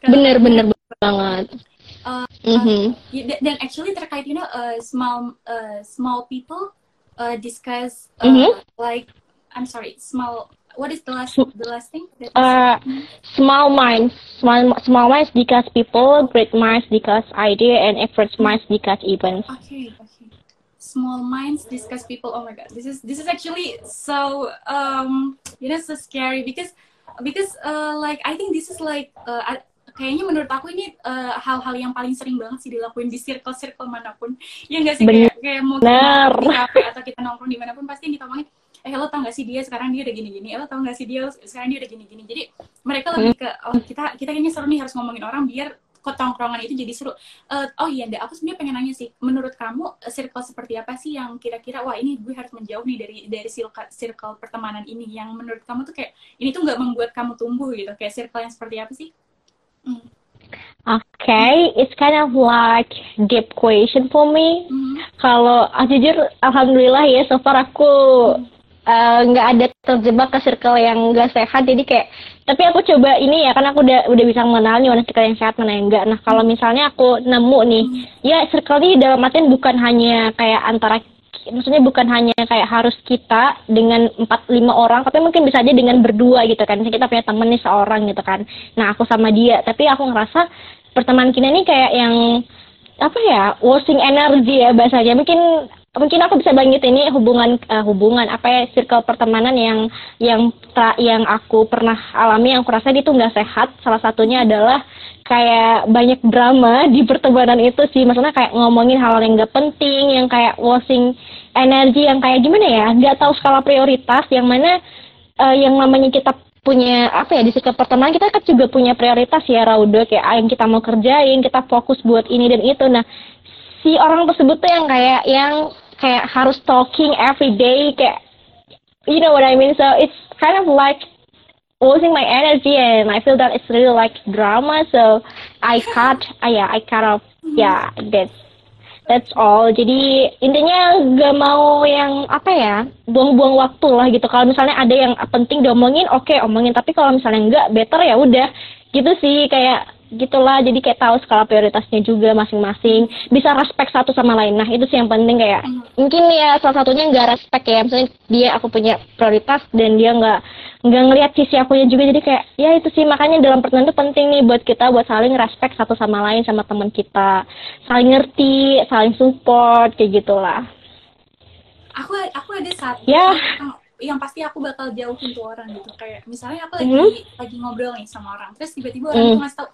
Bener-bener banget uh, mm-hmm. uh, dan actually terkait you know uh, small uh, small people uh, discuss uh, mm-hmm. like I'm sorry small what is the last the last thing that uh, mm-hmm. small minds small small minds discuss people great minds discuss idea and average minds discuss events okay okay small minds discuss people oh my god this is this is actually so um you know so scary because because uh, like I think this is like uh, kayaknya menurut aku ini uh, hal-hal yang paling sering banget sih dilakuin di circle-circle mana pun. Ya nggak sih kayak, kayak mau kita di kafe atau kita nongkrong di mana pun pasti yang kita omongin eh lo tau gak sih dia sekarang dia udah gini-gini eh, lo tau gak sih dia sekarang dia udah gini-gini jadi mereka lebih ke oh kita kita kayaknya seru nih harus ngomongin orang biar kok tongkrongan itu jadi seru. Uh, oh iya, Nda, aku sebenarnya pengen nanya sih, menurut kamu circle seperti apa sih yang kira-kira wah ini gue harus menjauh nih dari dari circle, circle pertemanan ini yang menurut kamu tuh kayak ini tuh nggak membuat kamu tumbuh gitu, kayak circle yang seperti apa sih? Okay, it's kind of like deep question for me. Mm-hmm. Kalau ah, jujur, alhamdulillah ya, so far aku eh, nggak uh, ada terjebak ke circle yang nggak sehat. Jadi kayak, tapi aku coba ini ya, kan aku udah udah bisa mengenal nih mana circle yang sehat mana yang enggak. Nah kalau misalnya aku nemu nih, mm-hmm. ya circle ini dalam artian bukan hanya kayak antara maksudnya bukan hanya kayak harus kita dengan empat lima orang tapi mungkin bisa aja dengan berdua gitu kan. Kita punya temen nih seorang gitu kan. Nah aku sama dia. Tapi aku ngerasa pertemanan kita ini kayak yang apa ya washing energy ya bahasanya. Mungkin mungkin aku bisa banget ini hubungan uh, hubungan apa ya circle pertemanan yang yang yang aku pernah alami yang aku rasa itu nggak sehat. Salah satunya adalah kayak banyak drama di pertemanan itu sih. Maksudnya kayak ngomongin hal, -hal yang nggak penting yang kayak washing energi yang kayak gimana ya nggak tahu skala prioritas. Yang mana uh, yang namanya kita punya apa ya di sikap pertemanan kita kan juga punya prioritas ya Raudo. Kayak ah, yang kita mau kerjain kita fokus buat ini dan itu. Nah si orang tersebut tuh yang kayak yang kayak harus talking every day kayak you know what I mean so it's kind of like losing my energy and I feel that it's really like drama so I cut uh, yeah I cut off yeah that's That's all. Jadi intinya gak mau yang apa ya, buang-buang waktu lah gitu. Kalau misalnya ada yang penting diomongin, oke okay, omongin. Tapi kalau misalnya enggak, better ya udah. Gitu sih kayak gitulah. Jadi kayak tahu skala prioritasnya juga masing-masing. Bisa respect satu sama lain. Nah itu sih yang penting kayak mungkin ya salah satunya nggak respect ya. Misalnya dia aku punya prioritas dan dia nggak nggak ngelihat sisi akunya juga. Jadi kayak ya itu sih. Makanya dalam pertemuan itu penting nih buat kita buat saling respect satu sama lain sama teman kita. Saling ngerti saling support kayak gitulah. Aku aku ada satu ya. yang pasti aku bakal jauhin tuh orang gitu. Kayak misalnya aku lagi mm lagi ngobrol nih sama orang. Terus tiba-tiba orang mm. tuh ngasih tau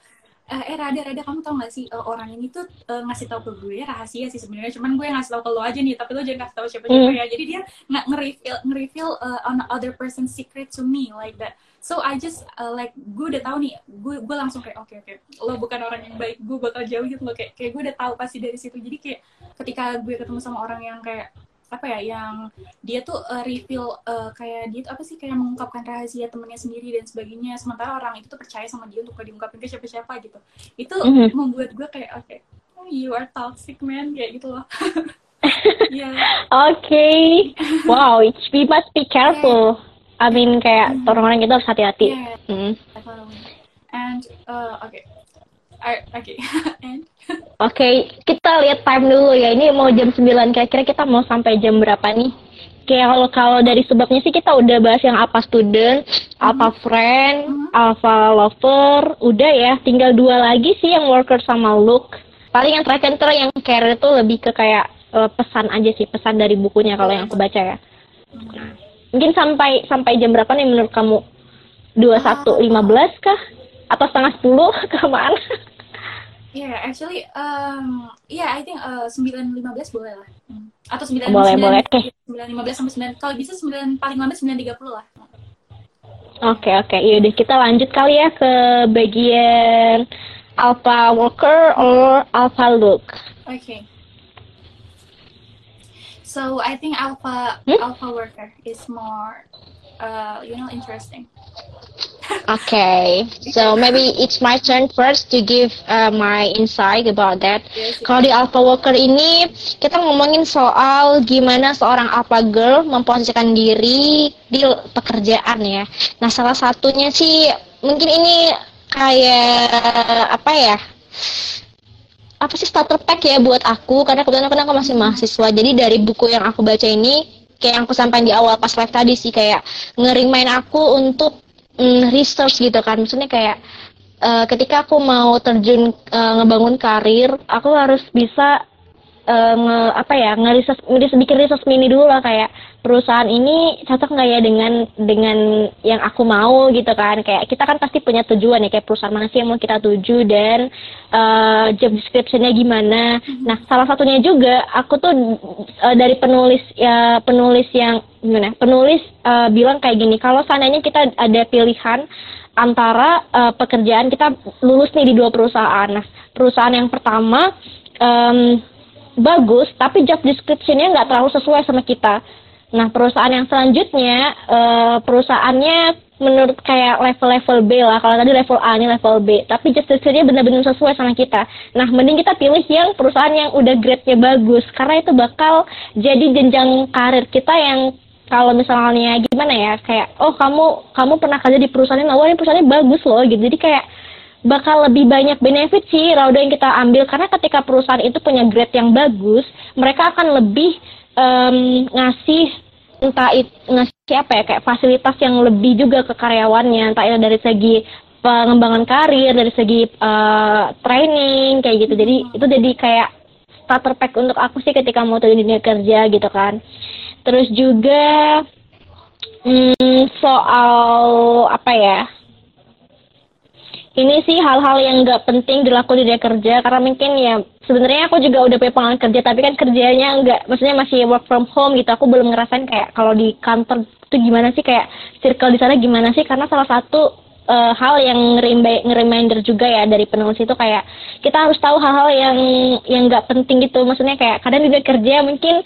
eh, eh Rada Rada kamu tau gak sih uh, orang ini tuh uh, ngasih tau ke gue rahasia sih sebenarnya cuman gue ngasih tau ke lo aja nih tapi lo jangan kasih tau siapa siapa mm. ya jadi dia nggak nge-reveal nge-reveal uh, on other person secret to me like that so I just uh, like gue udah tahu nih gue gue langsung kayak oke okay, oke okay. lo bukan orang yang baik gue bakal jauh gitu lo kayak kayak gue udah tahu pasti dari situ jadi kayak ketika gue ketemu sama orang yang kayak apa ya yang dia tuh uh, reveal uh, kayak dia tuh apa sih kayak mengungkapkan rahasia temennya sendiri dan sebagainya sementara orang itu tuh percaya sama dia untuk diungkapin ke siapa-siapa gitu itu mm-hmm. membuat gue kayak oke okay, oh, you are toxic man kayak gitu loh yeah. Oke, okay. wow, we must be careful. Yeah. I mean kayak mm-hmm. orang-orang itu harus hati-hati. Yeah. Mm. And uh, oke, okay. Oke, okay. okay, kita lihat time dulu ya. Ini mau jam 9. Kira-kira kita mau sampai jam berapa nih? Kayak kalau kalau dari sebabnya sih kita udah bahas yang apa student, mm-hmm. apa friend, mm-hmm. apa lover, udah ya. Tinggal dua lagi sih yang worker sama look. Paling yang terakhir tuh yang care itu lebih ke kayak uh, pesan aja sih, pesan dari bukunya kalau yang aku baca ya. Nah, mungkin sampai sampai jam berapa nih menurut kamu? 21.15 kah? Atau setengah 10 kelamaan? Yeah, actually, um, yeah, I think uh, sembilan lima belas boleh lah. Hmm. Atau sembilan boleh boleh. Sembilan lima belas sampai sembilan. Kalau bisa sembilan paling lama sembilan tiga puluh lah. Oke okay, oke, okay. yaudah kita lanjut kali ya ke bagian alpha worker or alpha look. Okay. So I think alpha hmm? alpha worker is more, uh, you know, interesting. Okay, so maybe it's my turn first to give uh, my insight about that. Kalau di Alpha Worker ini kita ngomongin soal gimana seorang Alpha Girl memposisikan diri di pekerjaan ya. Nah salah satunya sih mungkin ini kayak apa ya? Apa sih starter pack ya buat aku karena kebetulan aku masih mahasiswa. Jadi dari buku yang aku baca ini kayak yang aku sampaikan di awal pas live tadi sih kayak ngering main aku untuk mm, research gitu kan. Maksudnya kayak uh, ketika aku mau terjun uh, ngebangun karir aku harus bisa uh, nge, apa ya ngeriset bikin riset mini dulu lah kayak perusahaan ini cocok nggak ya dengan dengan yang aku mau gitu kan. Kayak kita kan pasti punya tujuan ya kayak perusahaan mana sih yang mau kita tuju dan uh, job descriptionnya gimana. Nah salah satunya juga aku tuh uh, dari penulis ya penulis yang gimana penulis uh, bilang kayak gini kalau seandainya kita ada pilihan antara uh, pekerjaan kita lulus nih di dua perusahaan. Nah perusahaan yang pertama um, bagus tapi job descriptionnya nggak terlalu sesuai sama kita. Nah perusahaan yang selanjutnya uh, perusahaannya menurut kayak level-level B lah. Kalau tadi level A ini level B tapi job descriptionnya benar-benar sesuai sama kita. Nah mending kita pilih yang perusahaan yang udah grade-nya bagus karena itu bakal jadi jenjang karir kita yang kalau misalnya gimana ya kayak oh kamu kamu pernah kerja di perusahaan ini wah ini perusahaannya bagus loh gitu. Jadi kayak bakal lebih banyak benefit sih Rauda yang kita ambil karena ketika perusahaan itu punya grade yang bagus, mereka akan lebih um, ngasih entah it, ngasih apa ya kayak fasilitas yang lebih juga ke karyawannya, entah itu dari segi pengembangan karir, dari segi uh, training kayak gitu. Jadi itu jadi kayak starter pack untuk aku sih ketika mau terjun dunia kerja gitu kan. Terus juga hmm, soal apa ya? Ini sih hal-hal yang nggak penting dilakukan di dia kerja karena mungkin ya sebenarnya aku juga udah punya pengalaman kerja tapi kan kerjanya nggak maksudnya masih work from home gitu. Aku belum ngerasain kayak kalau di kantor itu gimana sih kayak circle di sana gimana sih? Karena salah satu uh, hal yang nge-reminder juga ya dari penulis itu kayak kita harus tahu hal-hal yang yang nggak penting gitu. Maksudnya kayak kadang di kerja mungkin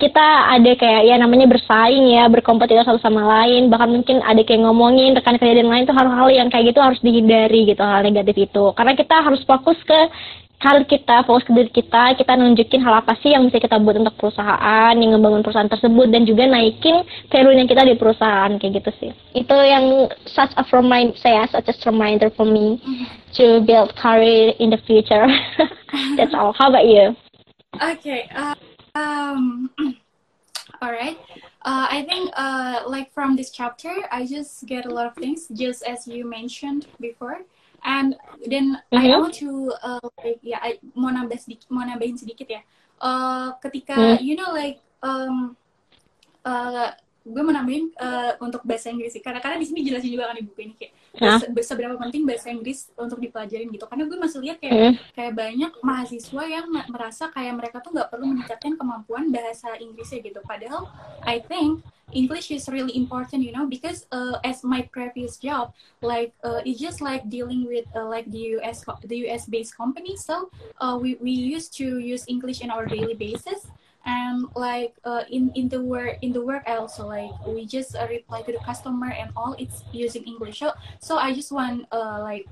kita ada kayak ya namanya bersaing ya berkompetisi satu sama lain. Bahkan mungkin ada kayak ngomongin rekan kerja dan lain tuh hal-hal yang kayak gitu harus dihindari gitu hal negatif itu. Karena kita harus fokus ke karir kita fokus ke diri kita kita nunjukin hal apa sih yang bisa kita buat untuk perusahaan yang ngebangun perusahaan tersebut dan juga naikin value kita di perusahaan kayak gitu sih. Itu yang such a reminder saya such a reminder for me to build career in the future. That's all. How about you? Okay uh... Um, all right. Uh, I think uh, like from this chapter, I just get a lot of things, just as you mentioned before. And then mm-hmm. I want to uh, like ya, yeah, mau nambah sedikit, mau nambahin sedikit ya. Uh, ketika mm. you know like um, uh, gue mau nambahin uh, untuk bahasa Inggris sih. Karena karena di sini jelasin juga kan di buku ini kayak Nah. seberapa penting bahasa Inggris untuk dipelajarin gitu karena gue masih lihat kayak mm. kayak banyak mahasiswa yang merasa kayak mereka tuh nggak perlu meningkatkan kemampuan bahasa Inggrisnya gitu padahal I think English is really important, you know, because uh, as my previous job, like uh, it's just like dealing with uh, like the US the US based company. So uh, we we used to use English in our daily basis, and like uh, in in the work in the work also like we just uh, reply to the customer and all it's using english. So so i just want uh, like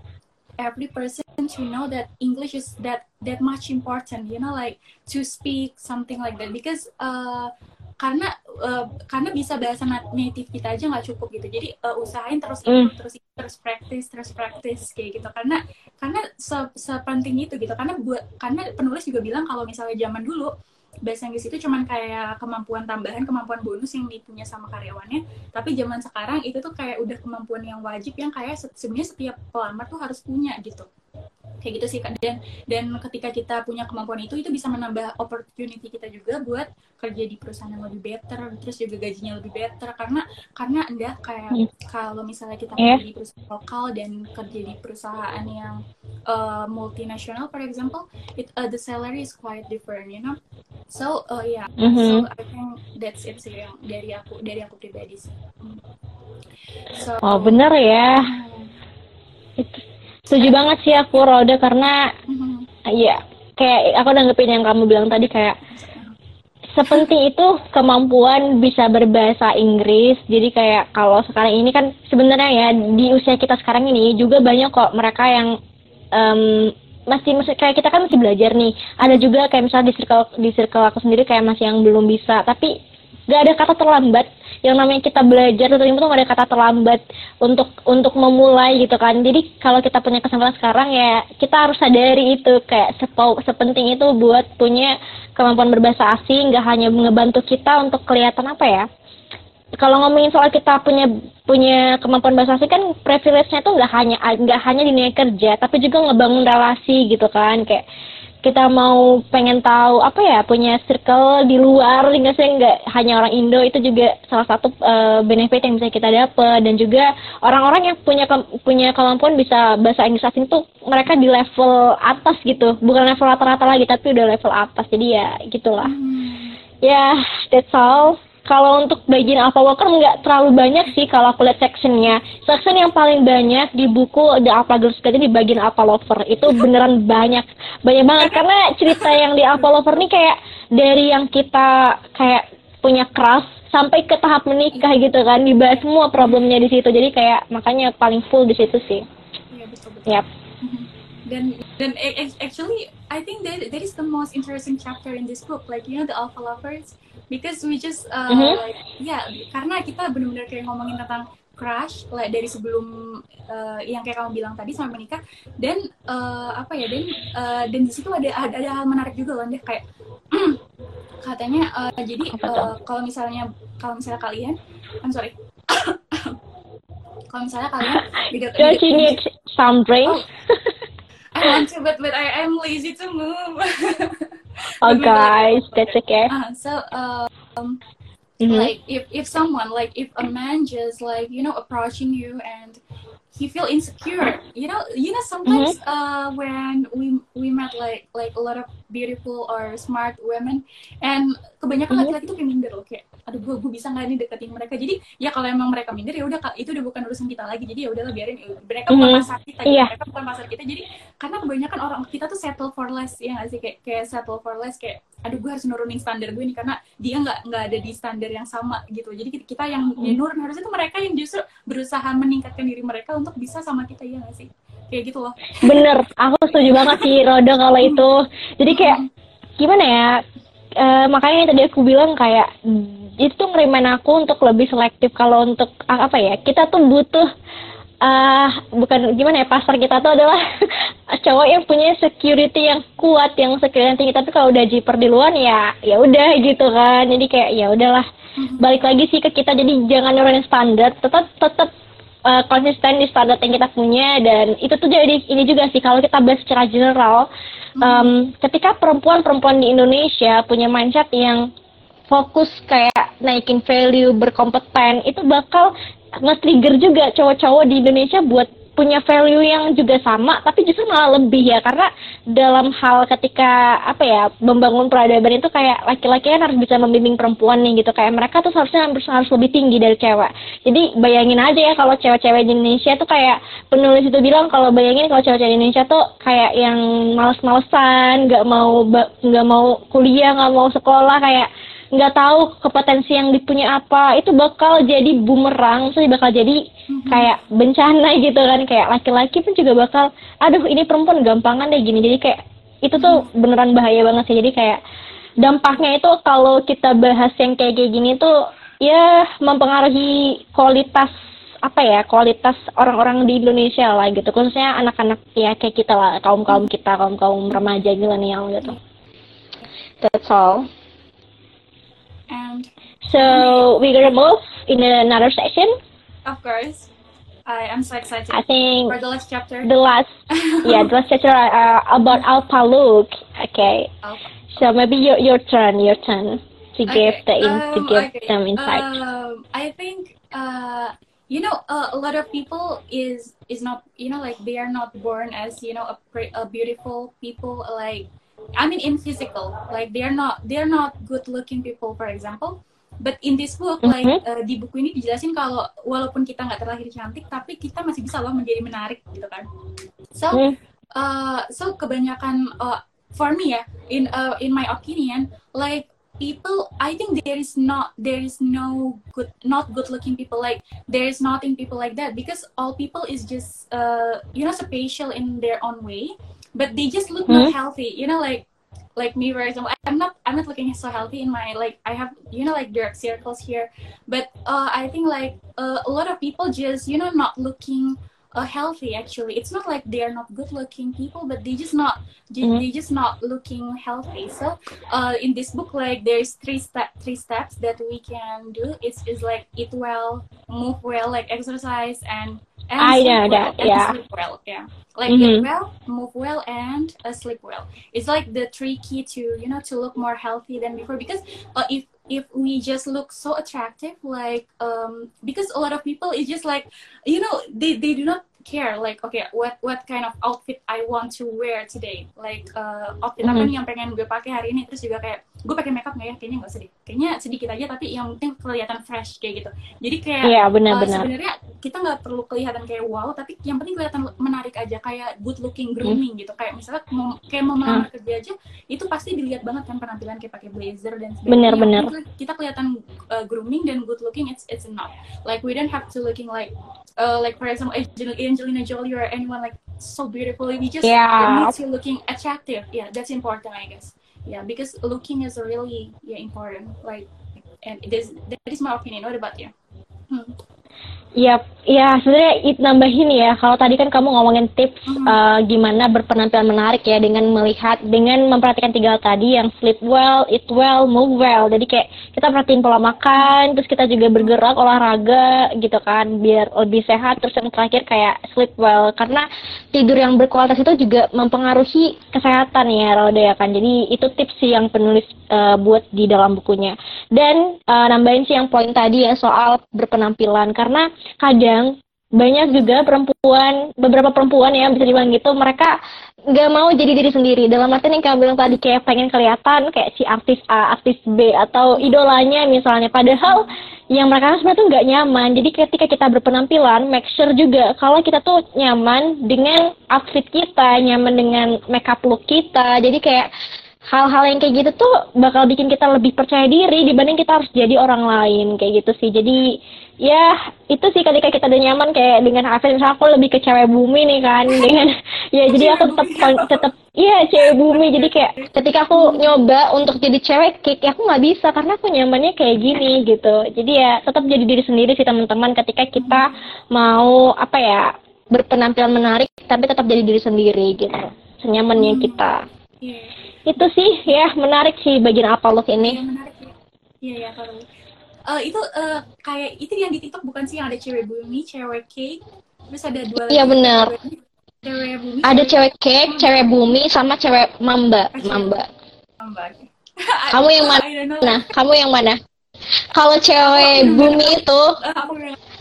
every person to know that english is that that much important you know like to speak something like that. Because uh, karena uh, karena bisa bahasa native kita aja nggak cukup gitu. Jadi uh, usahain terus mm. terus terus praktis terus praktis kayak gitu. Karena karena se sepenting itu gitu. Karena buat karena penulis juga bilang kalau misalnya zaman dulu bahasa Inggris itu cuman kayak kemampuan tambahan, kemampuan bonus yang dipunya sama karyawannya. Tapi zaman sekarang itu tuh kayak udah kemampuan yang wajib yang kayak sebenarnya setiap pelamar tuh harus punya gitu kayak gitu sih dan dan ketika kita punya kemampuan itu itu bisa menambah opportunity kita juga buat kerja di perusahaan yang lebih better terus juga gajinya lebih better karena karena enggak kayak hmm. kalau misalnya kita yeah. kerja di perusahaan lokal dan kerja di perusahaan yang uh, multinasional for example it uh, the salary is quite different you know so uh, yeah mm -hmm. so I think that's it sih yang dari aku dari aku pribadi sih hmm. so, oh bener ya itu setuju banget sih aku Roda karena mm-hmm. ya kayak aku nanggepin yang kamu bilang tadi kayak sepenting itu kemampuan bisa berbahasa Inggris. Jadi kayak kalau sekarang ini kan sebenarnya ya di usia kita sekarang ini juga banyak kok mereka yang um, masih masih kayak kita kan masih belajar nih. Ada juga kayak misalnya di circle di circle aku sendiri kayak masih yang belum bisa. Tapi gak ada kata terlambat. Yang namanya kita belajar itu itu ada kata terlambat untuk untuk memulai gitu kan. Jadi kalau kita punya kesempatan sekarang ya kita harus sadari itu. Kayak sepau, sepenting itu buat punya kemampuan berbahasa asing nggak hanya ngebantu kita untuk kelihatan apa ya. Kalau ngomongin soal kita punya punya kemampuan bahasa asing kan privilege-nya tuh nggak hanya nggak hanya di dunia kerja tapi juga ngebangun relasi gitu kan. Kayak kita mau pengen tahu apa ya punya circle di luar sih nggak hanya orang Indo itu juga salah satu uh, benefit yang bisa kita dapat dan juga orang-orang yang punya punya kemampuan bisa bahasa Inggris asing tuh mereka di level atas gitu. Bukan level rata-rata lagi tapi udah level atas. Jadi ya gitulah. Hmm. ya yeah, that's all kalau untuk bagian Alpha Walker nggak terlalu banyak sih kalau aku lihat sectionnya. Section yang paling banyak di buku The Alpha Girls Guide di bagian Alpha Lover. Itu beneran banyak. Banyak banget. Karena cerita yang di Alpha Lover nih kayak dari yang kita kayak punya crush sampai ke tahap menikah gitu kan. Dibahas semua problemnya di situ. Jadi kayak makanya paling full di situ sih. Iya betul betul. Yep. Dan dan actually I think that that is the most interesting chapter in this book. Like you know the Alpha Lovers because we just uh, mm-hmm. like ya yeah, karena kita benar-benar kayak ngomongin tentang crush like dari sebelum uh, yang kayak kamu bilang tadi sampai menikah. Dan uh, apa ya dan uh, dan di situ ada, ada hal menarik juga loh deh kayak katanya uh, jadi uh, kalau misalnya kalau misalnya kalian I'm sorry. Kalau misalnya kalian Don't you need some drinks? Oh, I want to but but I am lazy to move oh guys that's okay uh, so um mm-hmm. like if if someone like if a man just like you know approaching you and he feel insecure you know you know sometimes mm-hmm. uh when we we met like like a lot of beautiful or smart women and kebanyakan mm-hmm. laki-laki tuh kayak minder loh kayak aduh gue gue bisa nggak nih deketin mereka? Jadi ya kalau emang mereka minder ya udah itu udah bukan urusan kita lagi. Jadi ya udahlah biarin mereka bukan mm-hmm. pasar kita yeah. mereka bukan pasar kita. Jadi karena kebanyakan orang kita tuh settle for less ya nggak sih? Kayak kayak settle for less kayak aduh gue harus nurunin standar gue nih karena dia nggak nggak ada di standar yang sama gitu. Jadi kita yang mm. nurun harusnya tuh mereka yang justru berusaha meningkatkan diri mereka untuk bisa sama kita ya nggak sih? Kayak gitu loh. Bener aku setuju banget sih Roda kalau itu. Jadi kayak gimana ya? Uh, makanya tadi aku bilang kayak itu tuh ngerimain aku untuk lebih selektif. Kalau untuk apa ya kita tuh butuh uh, bukan gimana ya pasar kita tuh adalah cowok yang punya security yang kuat yang security yang tinggi. Tapi kalau udah jiper di luar ya ya udah gitu kan. Jadi kayak ya udahlah. Mm-hmm. balik lagi sih ke kita. Jadi jangan nurunin standar. Tetap tetap uh, konsisten di standar yang kita punya. Dan itu tuh jadi ini juga sih. Kalau kita bahas secara general um, ketika perempuan-perempuan di Indonesia punya mindset yang fokus kayak naikin value berkompeten itu bakal nge-trigger juga cowok-cowok di Indonesia buat punya value yang juga sama tapi justru malah lebih ya. Karena dalam hal ketika apa ya membangun peradaban itu kayak laki-laki kan harus bisa membimbing perempuan nih gitu. Kayak mereka tuh harusnya harus, harus lebih tinggi dari cewek. Jadi bayangin aja ya kalau cewek-cewek di Indonesia tuh kayak penulis itu bilang kalau bayangin kalau cewek-cewek di Indonesia tuh kayak yang males-malesan nggak mau nggak mau kuliah nggak mau sekolah kayak nggak tahu kepotensi yang dipunya apa. Itu bakal jadi bumerang sih bakal jadi mm-hmm. kayak bencana gitu kan. Kayak laki-laki pun juga bakal aduh ini perempuan gampangan deh gini. Jadi kayak itu tuh mm-hmm. beneran bahaya banget sih. Jadi kayak dampaknya itu kalau kita bahas yang kayak kayak gini tuh ya mempengaruhi kualitas apa ya kualitas orang-orang di Indonesia lah gitu. Khususnya anak-anak ya kayak kita lah kaum kaum kita kaum kaum remaja milenial gitu. That's all And so we're gonna move in another session. Of course. I am so excited. I think for the last chapter. The last, yeah, the last chapter uh, about Alpha Luke. Okay. Alpha. So maybe your your turn, your turn to okay. give the in, um, to give okay. them insight. Um, I think uh, you know uh, a lot of people is is not you know like they are not born as you know a, a beautiful people like I mean in physical like they're not they're not good looking people for example but in this book mm -hmm. like uh, di buku ini dijelasin kalau walaupun kita nggak terlahir cantik tapi kita masih bisa loh menjadi menarik gitu kan so mm. uh, so kebanyakan uh, for me ya in uh, in my opinion like people i think there is not there is no good not good looking people like there is nothing people like that because all people is just uh you know special in their own way but they just look mm-hmm. not healthy you know like like me for example i'm not i'm not looking so healthy in my like i have you know like dark circles here but uh i think like uh, a lot of people just you know not looking uh, healthy actually it's not like they're not good looking people but they just not mm-hmm. they just not looking healthy so uh, in this book like there's three step three steps that we can do it's is like eat well move well like exercise and and I know well, that. Yeah. Sleep well. Yeah. Like mm-hmm. eat well, move well, and uh, sleep well. It's like the three key to you know to look more healthy than before. Because uh, if if we just look so attractive, like um, because a lot of people is just like you know they they do not care like okay what what kind of outfit I want to wear today like uh, outfit mm -hmm. apa nih yang pengen gue pakai hari ini terus juga kayak gue pakai makeup nggak ya kayaknya nggak sedih kayaknya sedikit aja tapi yang penting kelihatan fresh kayak gitu jadi kayak yeah, bener, uh, bener. sebenarnya kita nggak perlu kelihatan kayak wow tapi yang penting kelihatan menarik aja kayak good looking grooming mm. gitu kayak misalnya mau kayak mau melamar mm. kerja aja itu pasti dilihat banget kan penampilan kayak pakai blazer dan sebagainya bener, bener. kita kelihatan uh, grooming dan good looking it's it's enough like we don't have to looking like uh, like for example Angelina Jolie or anyone like so beautiful. We just yeah. need to looking attractive. Yeah, that's important, I guess. Yeah, because looking is really yeah important. Like, and this that is my opinion. What about you? Hmm. Ya, ya sebenarnya itu nambahin ya. Kalau tadi kan kamu ngomongin tips hmm. uh, gimana berpenampilan menarik ya dengan melihat, dengan memperhatikan tiga hal tadi yang sleep well, eat well, move well. Jadi kayak kita perhatiin pola makan, terus kita juga bergerak, olahraga gitu kan, biar lebih sehat. Terus yang terakhir kayak sleep well, karena tidur yang berkualitas itu juga mempengaruhi kesehatan ya, Roda ya kan. Jadi itu tips sih yang penulis uh, buat di dalam bukunya. Dan uh, nambahin sih yang poin tadi ya soal berpenampilan, karena kadang banyak juga perempuan beberapa perempuan ya bisa dibilang gitu mereka nggak mau jadi diri sendiri. Dalam arti yang kamu bilang tadi kayak pengen kelihatan kayak si artis A artis B atau idolanya misalnya. Padahal yang mereka sebenarnya tuh nggak nyaman. Jadi ketika kita berpenampilan make sure juga kalau kita tuh nyaman dengan outfit kita nyaman dengan makeup look kita. Jadi kayak hal-hal yang kayak gitu tuh bakal bikin kita lebih percaya diri dibanding kita harus jadi orang lain kayak gitu sih. Jadi ya itu sih ketika kita udah nyaman kayak dengan Hafiz misalnya aku lebih ke cewek bumi nih kan dengan ya jadi aku tetap tetap iya cewek bumi. Jadi kayak ketika aku nyoba untuk jadi cewek kick aku nggak bisa karena aku nyamannya kayak gini gitu. Jadi ya tetap jadi diri sendiri sih teman-teman ketika kita mau apa ya berpenampilan menarik tapi tetap jadi diri sendiri gitu. Senyamannya kita. Iya. Itu sih ya menarik sih bagian apa look ini iya menarik ya iya ya kalau uh, itu uh, kayak itu yang di TikTok bukan sih yang ada cewek bumi, cewek cake, terus ada dua Iya benar. Cewek bumi. Ada cewek cake, cewek bumi sama cewek mamba, mamba. Mamba. Kamu yang mana? Nah, kamu yang mana? Kalau cewek bumi itu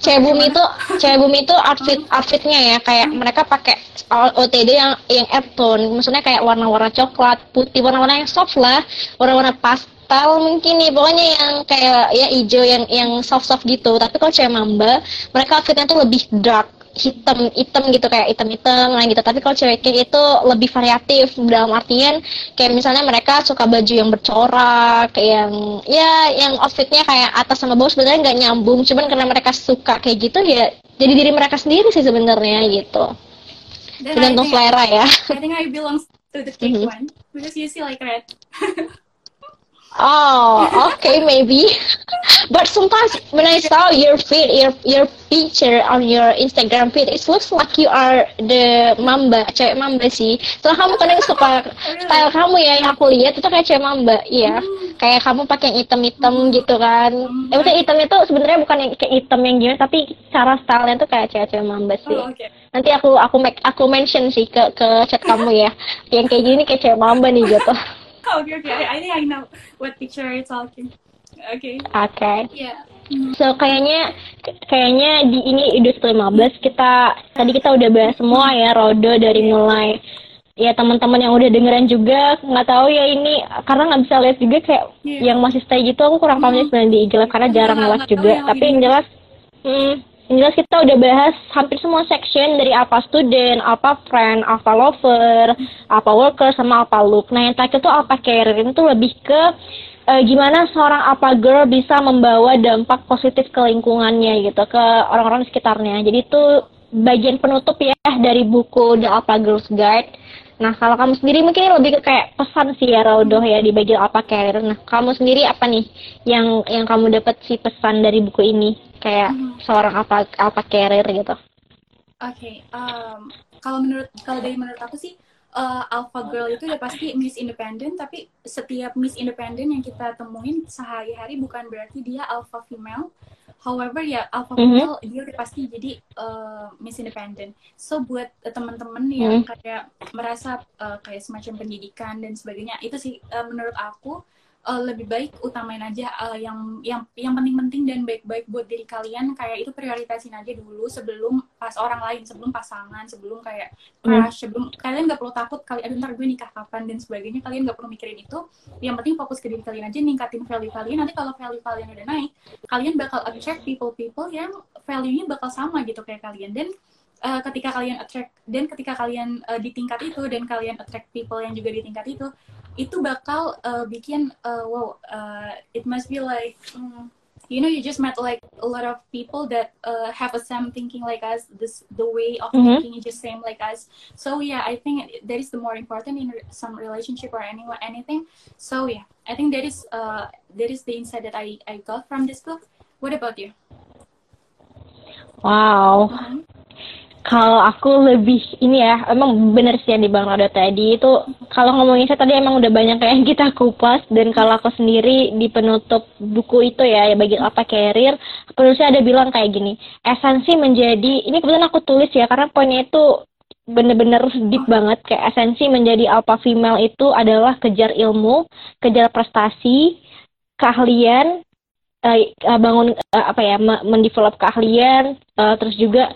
cewek bumi itu cewek bumi itu outfit outfitnya ya kayak mereka pakai OTD yang yang air tone maksudnya kayak warna-warna coklat putih warna-warna yang soft lah. Warna-warna pas tahu mungkin nih pokoknya yang kayak ya hijau yang yang soft soft gitu. Tapi kalau cewek mamba mereka outfitnya tuh lebih dark hitam hitam gitu kayak hitam hitam lah gitu. Tapi kalau cewek kayak itu lebih variatif dalam artian kayak misalnya mereka suka baju yang bercorak kayak yang ya yang outfitnya kayak atas sama bawah sebenarnya nggak nyambung. Cuman karena mereka suka kayak gitu ya jadi diri mereka sendiri sih sebenarnya gitu. Tergantung selera ya. I think I belong to the cake mm -hmm. one because you see like red Oh, okay, maybe. but sometimes when I saw your feed, your your picture on your Instagram feed, it looks like you are the mamba, cewek mamba sih. Setelah kamu kadang suka style kamu ya yang aku lihat itu kayak cewek mamba, iya. Kayak kamu pakai yang hitam-hitam gitu kan. Eh, maksudnya hitam itu sebenarnya bukan yang kayak hitam yang gimana, tapi cara stylenya tuh kayak cewek-cewek mamba sih. Oh, okay. Nanti aku aku make aku mention sih ke ke chat kamu ya. yang kayak gini kayak cewek mamba nih gitu. okay, okay. I, I think I know what picture you're talking. Okay. Oke. Okay. Yeah. So kayaknya kayaknya di ini idul 15 kita tadi kita udah bahas semua ya Rodo dari mulai ya teman-teman yang udah dengeran juga nggak tahu ya ini karena nggak bisa lihat juga kayak yeah. yang masih stay gitu aku kurang paham mm. sebenarnya di IG karena jarang live juga tapi yang jelas hmm, jelas kita udah bahas hampir semua section dari apa student, apa friend, apa lover, apa worker, sama apa look. Nah yang terakhir tuh apa career itu lebih ke uh, gimana seorang apa girl bisa membawa dampak positif ke lingkungannya gitu, ke orang-orang sekitarnya. Jadi itu bagian penutup ya dari buku The Alpha Girls Guide. Nah, kalau kamu sendiri mungkin lebih ke kayak pesan sih ya Raudoh ya di bagian apa career. Nah, kamu sendiri apa nih yang yang kamu dapat sih pesan dari buku ini? Kayak hmm. seorang apa apa carrier gitu okay. um, kalau menurut kalau dari menurut aku sih uh, alpha girl itu udah pasti Miss Independent, tapi setiap Miss Independent yang kita temuin sehari-hari bukan berarti dia alpha female. However ya alpha Mhm. female dia udah pasti jadi uh, Miss Independent. So buat uh, teman-teman yang Mhm. kayak merasa uh, kayak semacam pendidikan dan sebagainya, itu sih uh, menurut aku uh, lebih baik utamain aja uh, yang yang yang penting-penting dan baik-baik buat diri kalian. Kayak itu prioritasin aja dulu sebelum pas orang lain sebelum pasangan sebelum kayak Hmm. crush sebelum kalian nggak perlu takut kali aduh ntar gue nikah kapan dan sebagainya. Kalian nggak perlu mikirin itu. Yang penting fokus ke diri kalian aja ningkatin value kalian. Nanti kalau value kalian udah naik kalian bakal attract people-people yang value-nya bakal sama gitu kayak kalian. Dan uh, ketika kalian attract dan ketika kalian uh, di tingkat itu dan kalian attract people yang juga di tingkat itu itu bakal uh, bikin uh, wow uh, it must be like mm, you know you just met like a lot of people that uh, have a same thinking like us this the way of Mhm. thinking is just same like us so yeah i think that is the more important in some relationship or any anything so yeah i think that is uh that is the insight that i i got from this book what about you Wow. Mhm. Kalau aku lebih ini ya, emang bener sih yang di Bang Rado tadi itu kalau ngomongin saya tadi emang udah banyak kayak kita kupas dan kalau aku sendiri di penutup buku itu ya, ya bagi apa carrier, penulisnya ada bilang kayak gini, esensi menjadi, ini kebetulan aku tulis ya karena poinnya itu bener-bener deep banget kayak esensi menjadi alpha female itu adalah kejar ilmu, kejar prestasi, keahlian, eh, bangun eh, apa ya, me- mendevelop keahlian, eh, terus juga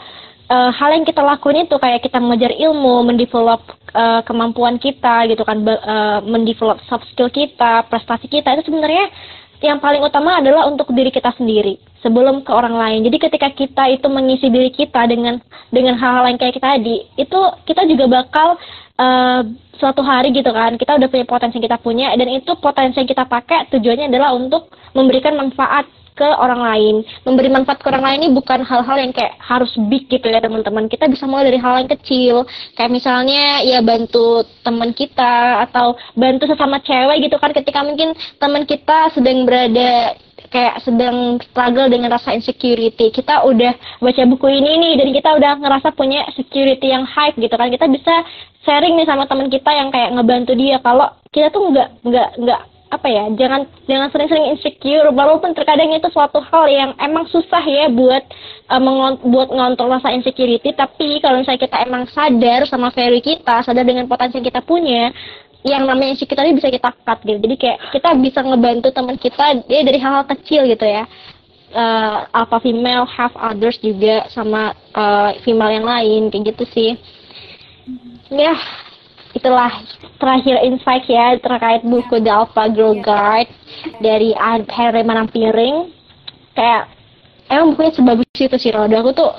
eh, hal yang kita lakuin itu kayak kita mengejar ilmu, mendevelop eh, kemampuan kita gitu kan, ba- eh, mendevelop soft skill kita, prestasi kita itu sebenarnya yang paling utama adalah untuk diri kita sendiri sebelum ke orang lain. Jadi ketika kita itu mengisi diri kita dengan dengan hal-hal yang kayak kita tadi, itu kita juga bakal eh, suatu hari gitu kan, kita udah punya potensi yang kita punya dan itu potensi yang kita pakai tujuannya adalah untuk memberikan manfaat ke orang lain. Memberi manfaat ke orang lain ini bukan hal-hal yang kayak harus big gitu ya teman-teman. Kita bisa mulai dari hal yang kecil, kayak misalnya ya bantu teman kita atau bantu sesama cewek gitu kan ketika mungkin teman kita sedang berada kayak sedang struggle dengan rasa insecurity. Kita udah baca buku ini nih dan kita udah ngerasa punya security yang high gitu kan. Kita bisa sharing nih sama teman kita yang kayak ngebantu dia kalau kita tuh nggak nggak nggak apa ya jangan jangan sering-sering insecure walaupun terkadang itu suatu hal yang emang susah ya buat eh, mengon- buat ngontrol rasa insecurity tapi kalau misalnya kita emang sadar sama value kita sadar dengan potensi yang kita punya yang namanya insecurity bisa kita cut gitu. Jadi kayak kita bisa ngebantu teman kita dia dari hal-hal kecil gitu ya. Eh, alpha female have others juga sama eh, female yang lain kayak gitu sih. Ya itulah terakhir insight ya terkait buku The Alpha Girl Guide dari Henry Manampiring. Kayak emang bukunya sebagus itu sih Rodo aku tuh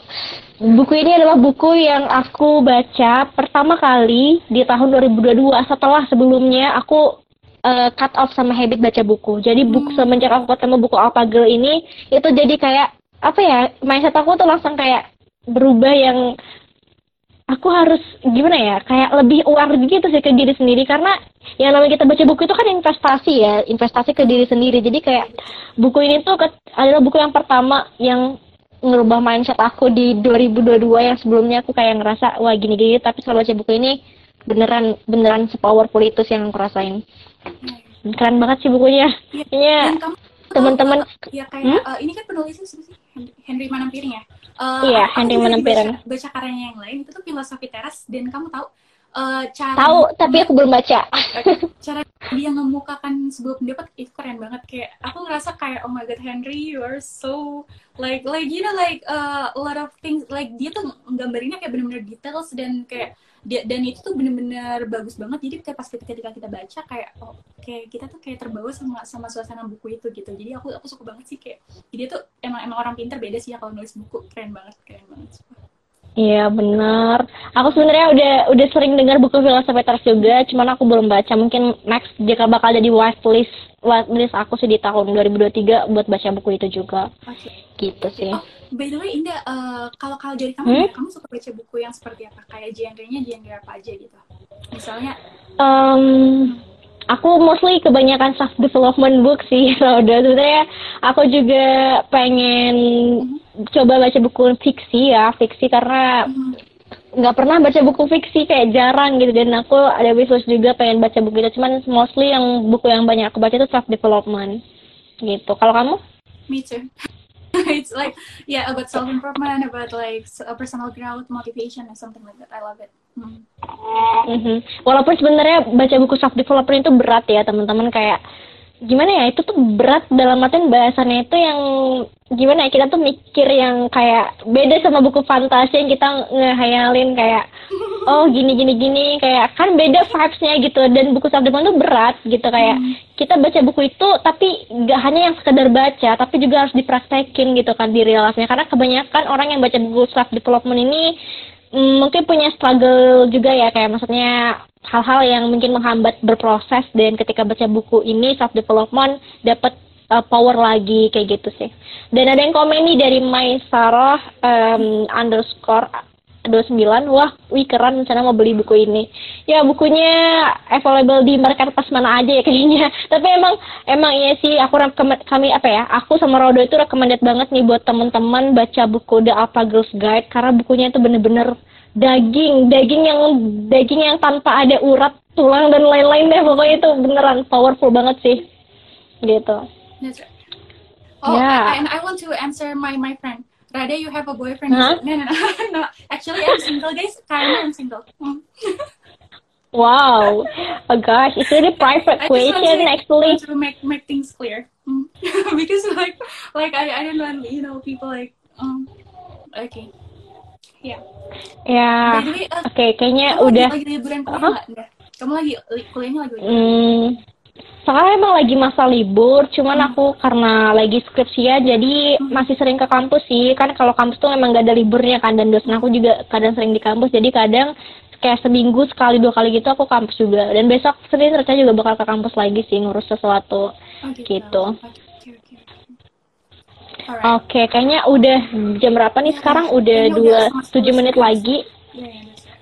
buku ini adalah buku yang aku baca pertama kali di tahun 2022 setelah sebelumnya aku eh, cut off sama habit baca buku. Jadi buku semenjak aku ketemu buku Alpha Girl ini itu jadi kayak apa ya mindset aku tuh langsung kayak berubah yang aku harus gimana ya kayak lebih aware gitu sih ke diri sendiri. Karena yang namanya kita baca buku itu kan investasi ya investasi ke diri sendiri. Jadi kayak buku ini tuh ke- adalah buku yang pertama yang ngerubah mindset aku di 2022 yang sebelumnya aku kayak ngerasa wah gini gini tapi setelah baca buku ini beneran beneran sepowerful itu sih yang aku rasain. Keren banget sih bukunya. Iya. kamu teman-teman ya kayak Hmm? eh, ini kan penulisnya sih Henry, Manampiring ya? Eh, Iya, Henry Manampiring. baca, baca karyanya yang lain itu tuh filosofi teras dan kamu tahu eh, cara tahu tapi aku belum baca. Cara dia memukakan sebuah pendapat itu keren banget. Kayak aku ngerasa kayak oh my god Henry you are so like like you know like uh, a lot of things like dia tuh nggambarinnya kayak bener-bener details dan kayak dia dan itu tuh bener-bener bagus banget jadi kayak pas ketika kita baca kayak oh kayak kita tuh kayak terbawa sama sama suasana buku itu gitu jadi aku aku suka banget sih kayak dia tuh emang emang orang pinter beda sih ya kalau nulis buku keren banget keren banget Iya benar. Aku sebenarnya udah udah sering dengar buku filosofi teras juga, cuman aku belum baca. Mungkin next jika bakal jadi whitelist whitelist aku sih di tahun 2023 buat baca buku itu juga. oke Gitu sih. Oh, by the way, Indah, eh, kalau kalau dari kamu, Hmm? Kamu suka baca buku yang seperti apa? Kayak genre-nya genre apa aja gitu? Misalnya, Em, aku mostly kebanyakan self development book sih, Roda. Sebenarnya aku juga pengen coba baca buku fiksi ya, fiksi karena nggak pernah baca buku fiksi kayak jarang gitu dan aku ada wishlist juga pengen baca buku itu cuman mostly yang buku yang banyak aku baca itu self development gitu kalau kamu me too it's like yeah about self improvement about like personal growth motivation and something like that I love it hmm. mm-hmm. walaupun sebenarnya baca buku self development itu berat ya teman-teman kayak gimana ya itu tuh berat dalam artian bahasannya itu yang gimana ya kita tuh mikir yang kayak beda sama buku fantasi yang kita ngehayalin kayak oh gini gini gini kayak kan beda vibesnya gitu dan buku self development tuh berat gitu kayak hmm. kita baca buku itu tapi gak hanya yang sekedar baca tapi juga harus dipraktekin gitu kan di real life-nya karena kebanyakan orang yang baca buku self development ini mungkin punya struggle juga ya kayak maksudnya hal-hal yang mungkin menghambat berproses dan ketika baca buku ini self development dapat uh, power lagi kayak gitu sih. Dan ada yang komen nih dari My Sarah um, underscore 29 wah wih keren rencana mau beli buku ini. Ya bukunya available di marketplace mana aja ya kayaknya. Tapi emang emang iya sih aku kami apa ya aku sama Rodo itu recommended banget nih buat teman-teman baca buku The Alpha Girls Guide karena bukunya itu bener-bener daging daging yang daging yang tanpa ada urat tulang dan lain-lain deh. Pokoknya itu beneran powerful banget sih. Gitu. Oh yeah. and I want to answer my my friend Rada you have a boyfriend huh? no no no no actually I'm single guys karena I'm single hmm. Wow, oh gosh, it's really private I question to, actually. To make make things clear, hmm. because like like I I don't know you know people like um okay Ya. Ya. Oke, okay, kayaknya kamu udah. Lagi liburan kuliah uh -huh. Kamu lagi kuliahnya lagi liburan? Hmm, soalnya emang lagi masa libur, cuman hmm. aku karena lagi skripsian jadi hmm. masih sering ke kampus sih. Kan kalau kampus tuh emang gak ada liburnya kan dan dosen aku juga kadang sering di kampus. Jadi kadang kayak seminggu sekali dua kali gitu aku kampus juga. Dan besok Senin ternyata juga bakal ke kampus lagi sih ngurus sesuatu oh, gitu. gitu. Oke, okay, kayaknya udah jam berapa nih sekarang? Udah dua tujuh menit lagi.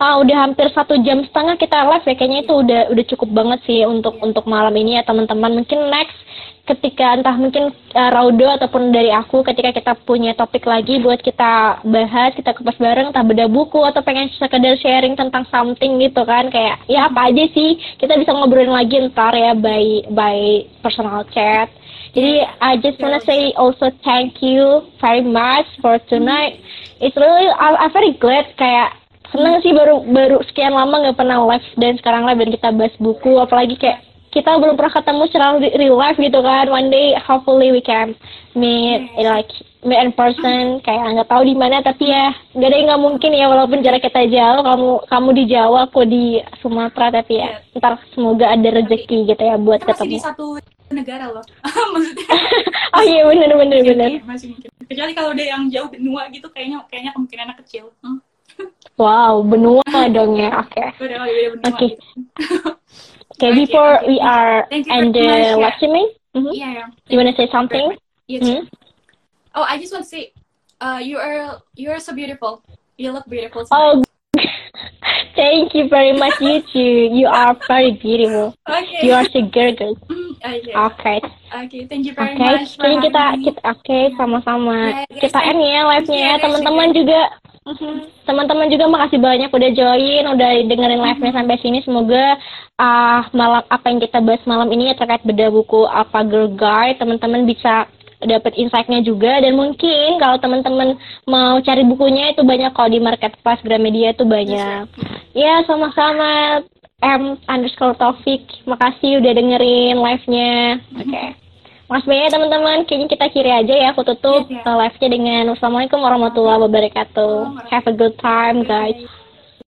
Ah, udah hampir satu jam setengah kita live ya. Kayaknya itu udah udah cukup banget sih untuk untuk malam ini ya teman-teman. Mungkin next ketika entah mungkin uh, Raudo ataupun dari aku ketika kita punya topik lagi buat kita bahas, kita kupas bareng, entah beda buku atau pengen sekedar sharing tentang something gitu kan kayak ya apa aja sih kita bisa ngobrolin lagi ntar ya by by personal chat jadi I just wanna say also thank you very much for tonight. It's really I, I'm very glad kayak seneng sih baru baru sekian lama nggak pernah live dan sekarang live dan kita bahas buku. Apalagi kayak kita belum pernah ketemu secara real life gitu kan. One day hopefully we can meet like meet in person. Kayak nggak tahu di mana tapi ya nggak ada yang nggak mungkin ya walaupun jarak kita jauh. Kamu kamu di Jawa aku di Sumatera tapi ya ntar semoga ada rezeki gitu ya buat ketemu. di satu negara loh. Maksudnya oh iya benar benar benar masih mungkin. Kecuali kalau udah yang jauh benua gitu kayaknya kayaknya kemungkinannya kecil. Hmm. Wow benua dong ya oke okay. oke okay. okay before we are end the live streaming mm -hmm. yeah, yeah. you wanna say something yes. mm -hmm. oh I just want to say uh, you are you are so beautiful you look beautiful tonight. oh Thank you very much, you too. You are very beautiful. Okay. You are so good. Okay. Okay. Okay, thank you very okay. much. Oke, kita kita oke okay, sama-sama. Yeah, kita end ya live-nya ya. Teman-teman juga mm-hmm. Teman-teman juga makasih banyak udah join, udah dengerin live-nya sampai sini. Semoga uh, malam apa yang kita bahas malam ini ya terkait beda buku apa Girl Guide, teman-teman bisa dapat insight-nya juga dan mungkin kalau teman-teman mau cari bukunya itu banyak kalau di marketplace Gramedia itu banyak. Ya sama-sama M underscore Taufik. Makasih udah dengerin live-nya. Oke. Okay. Mas banyak teman-teman. Kayaknya kita kiri aja ya. Aku tutup yeah, yeah. live-nya dengan Assalamualaikum warahmatullahi wabarakatuh. Have a good time guys.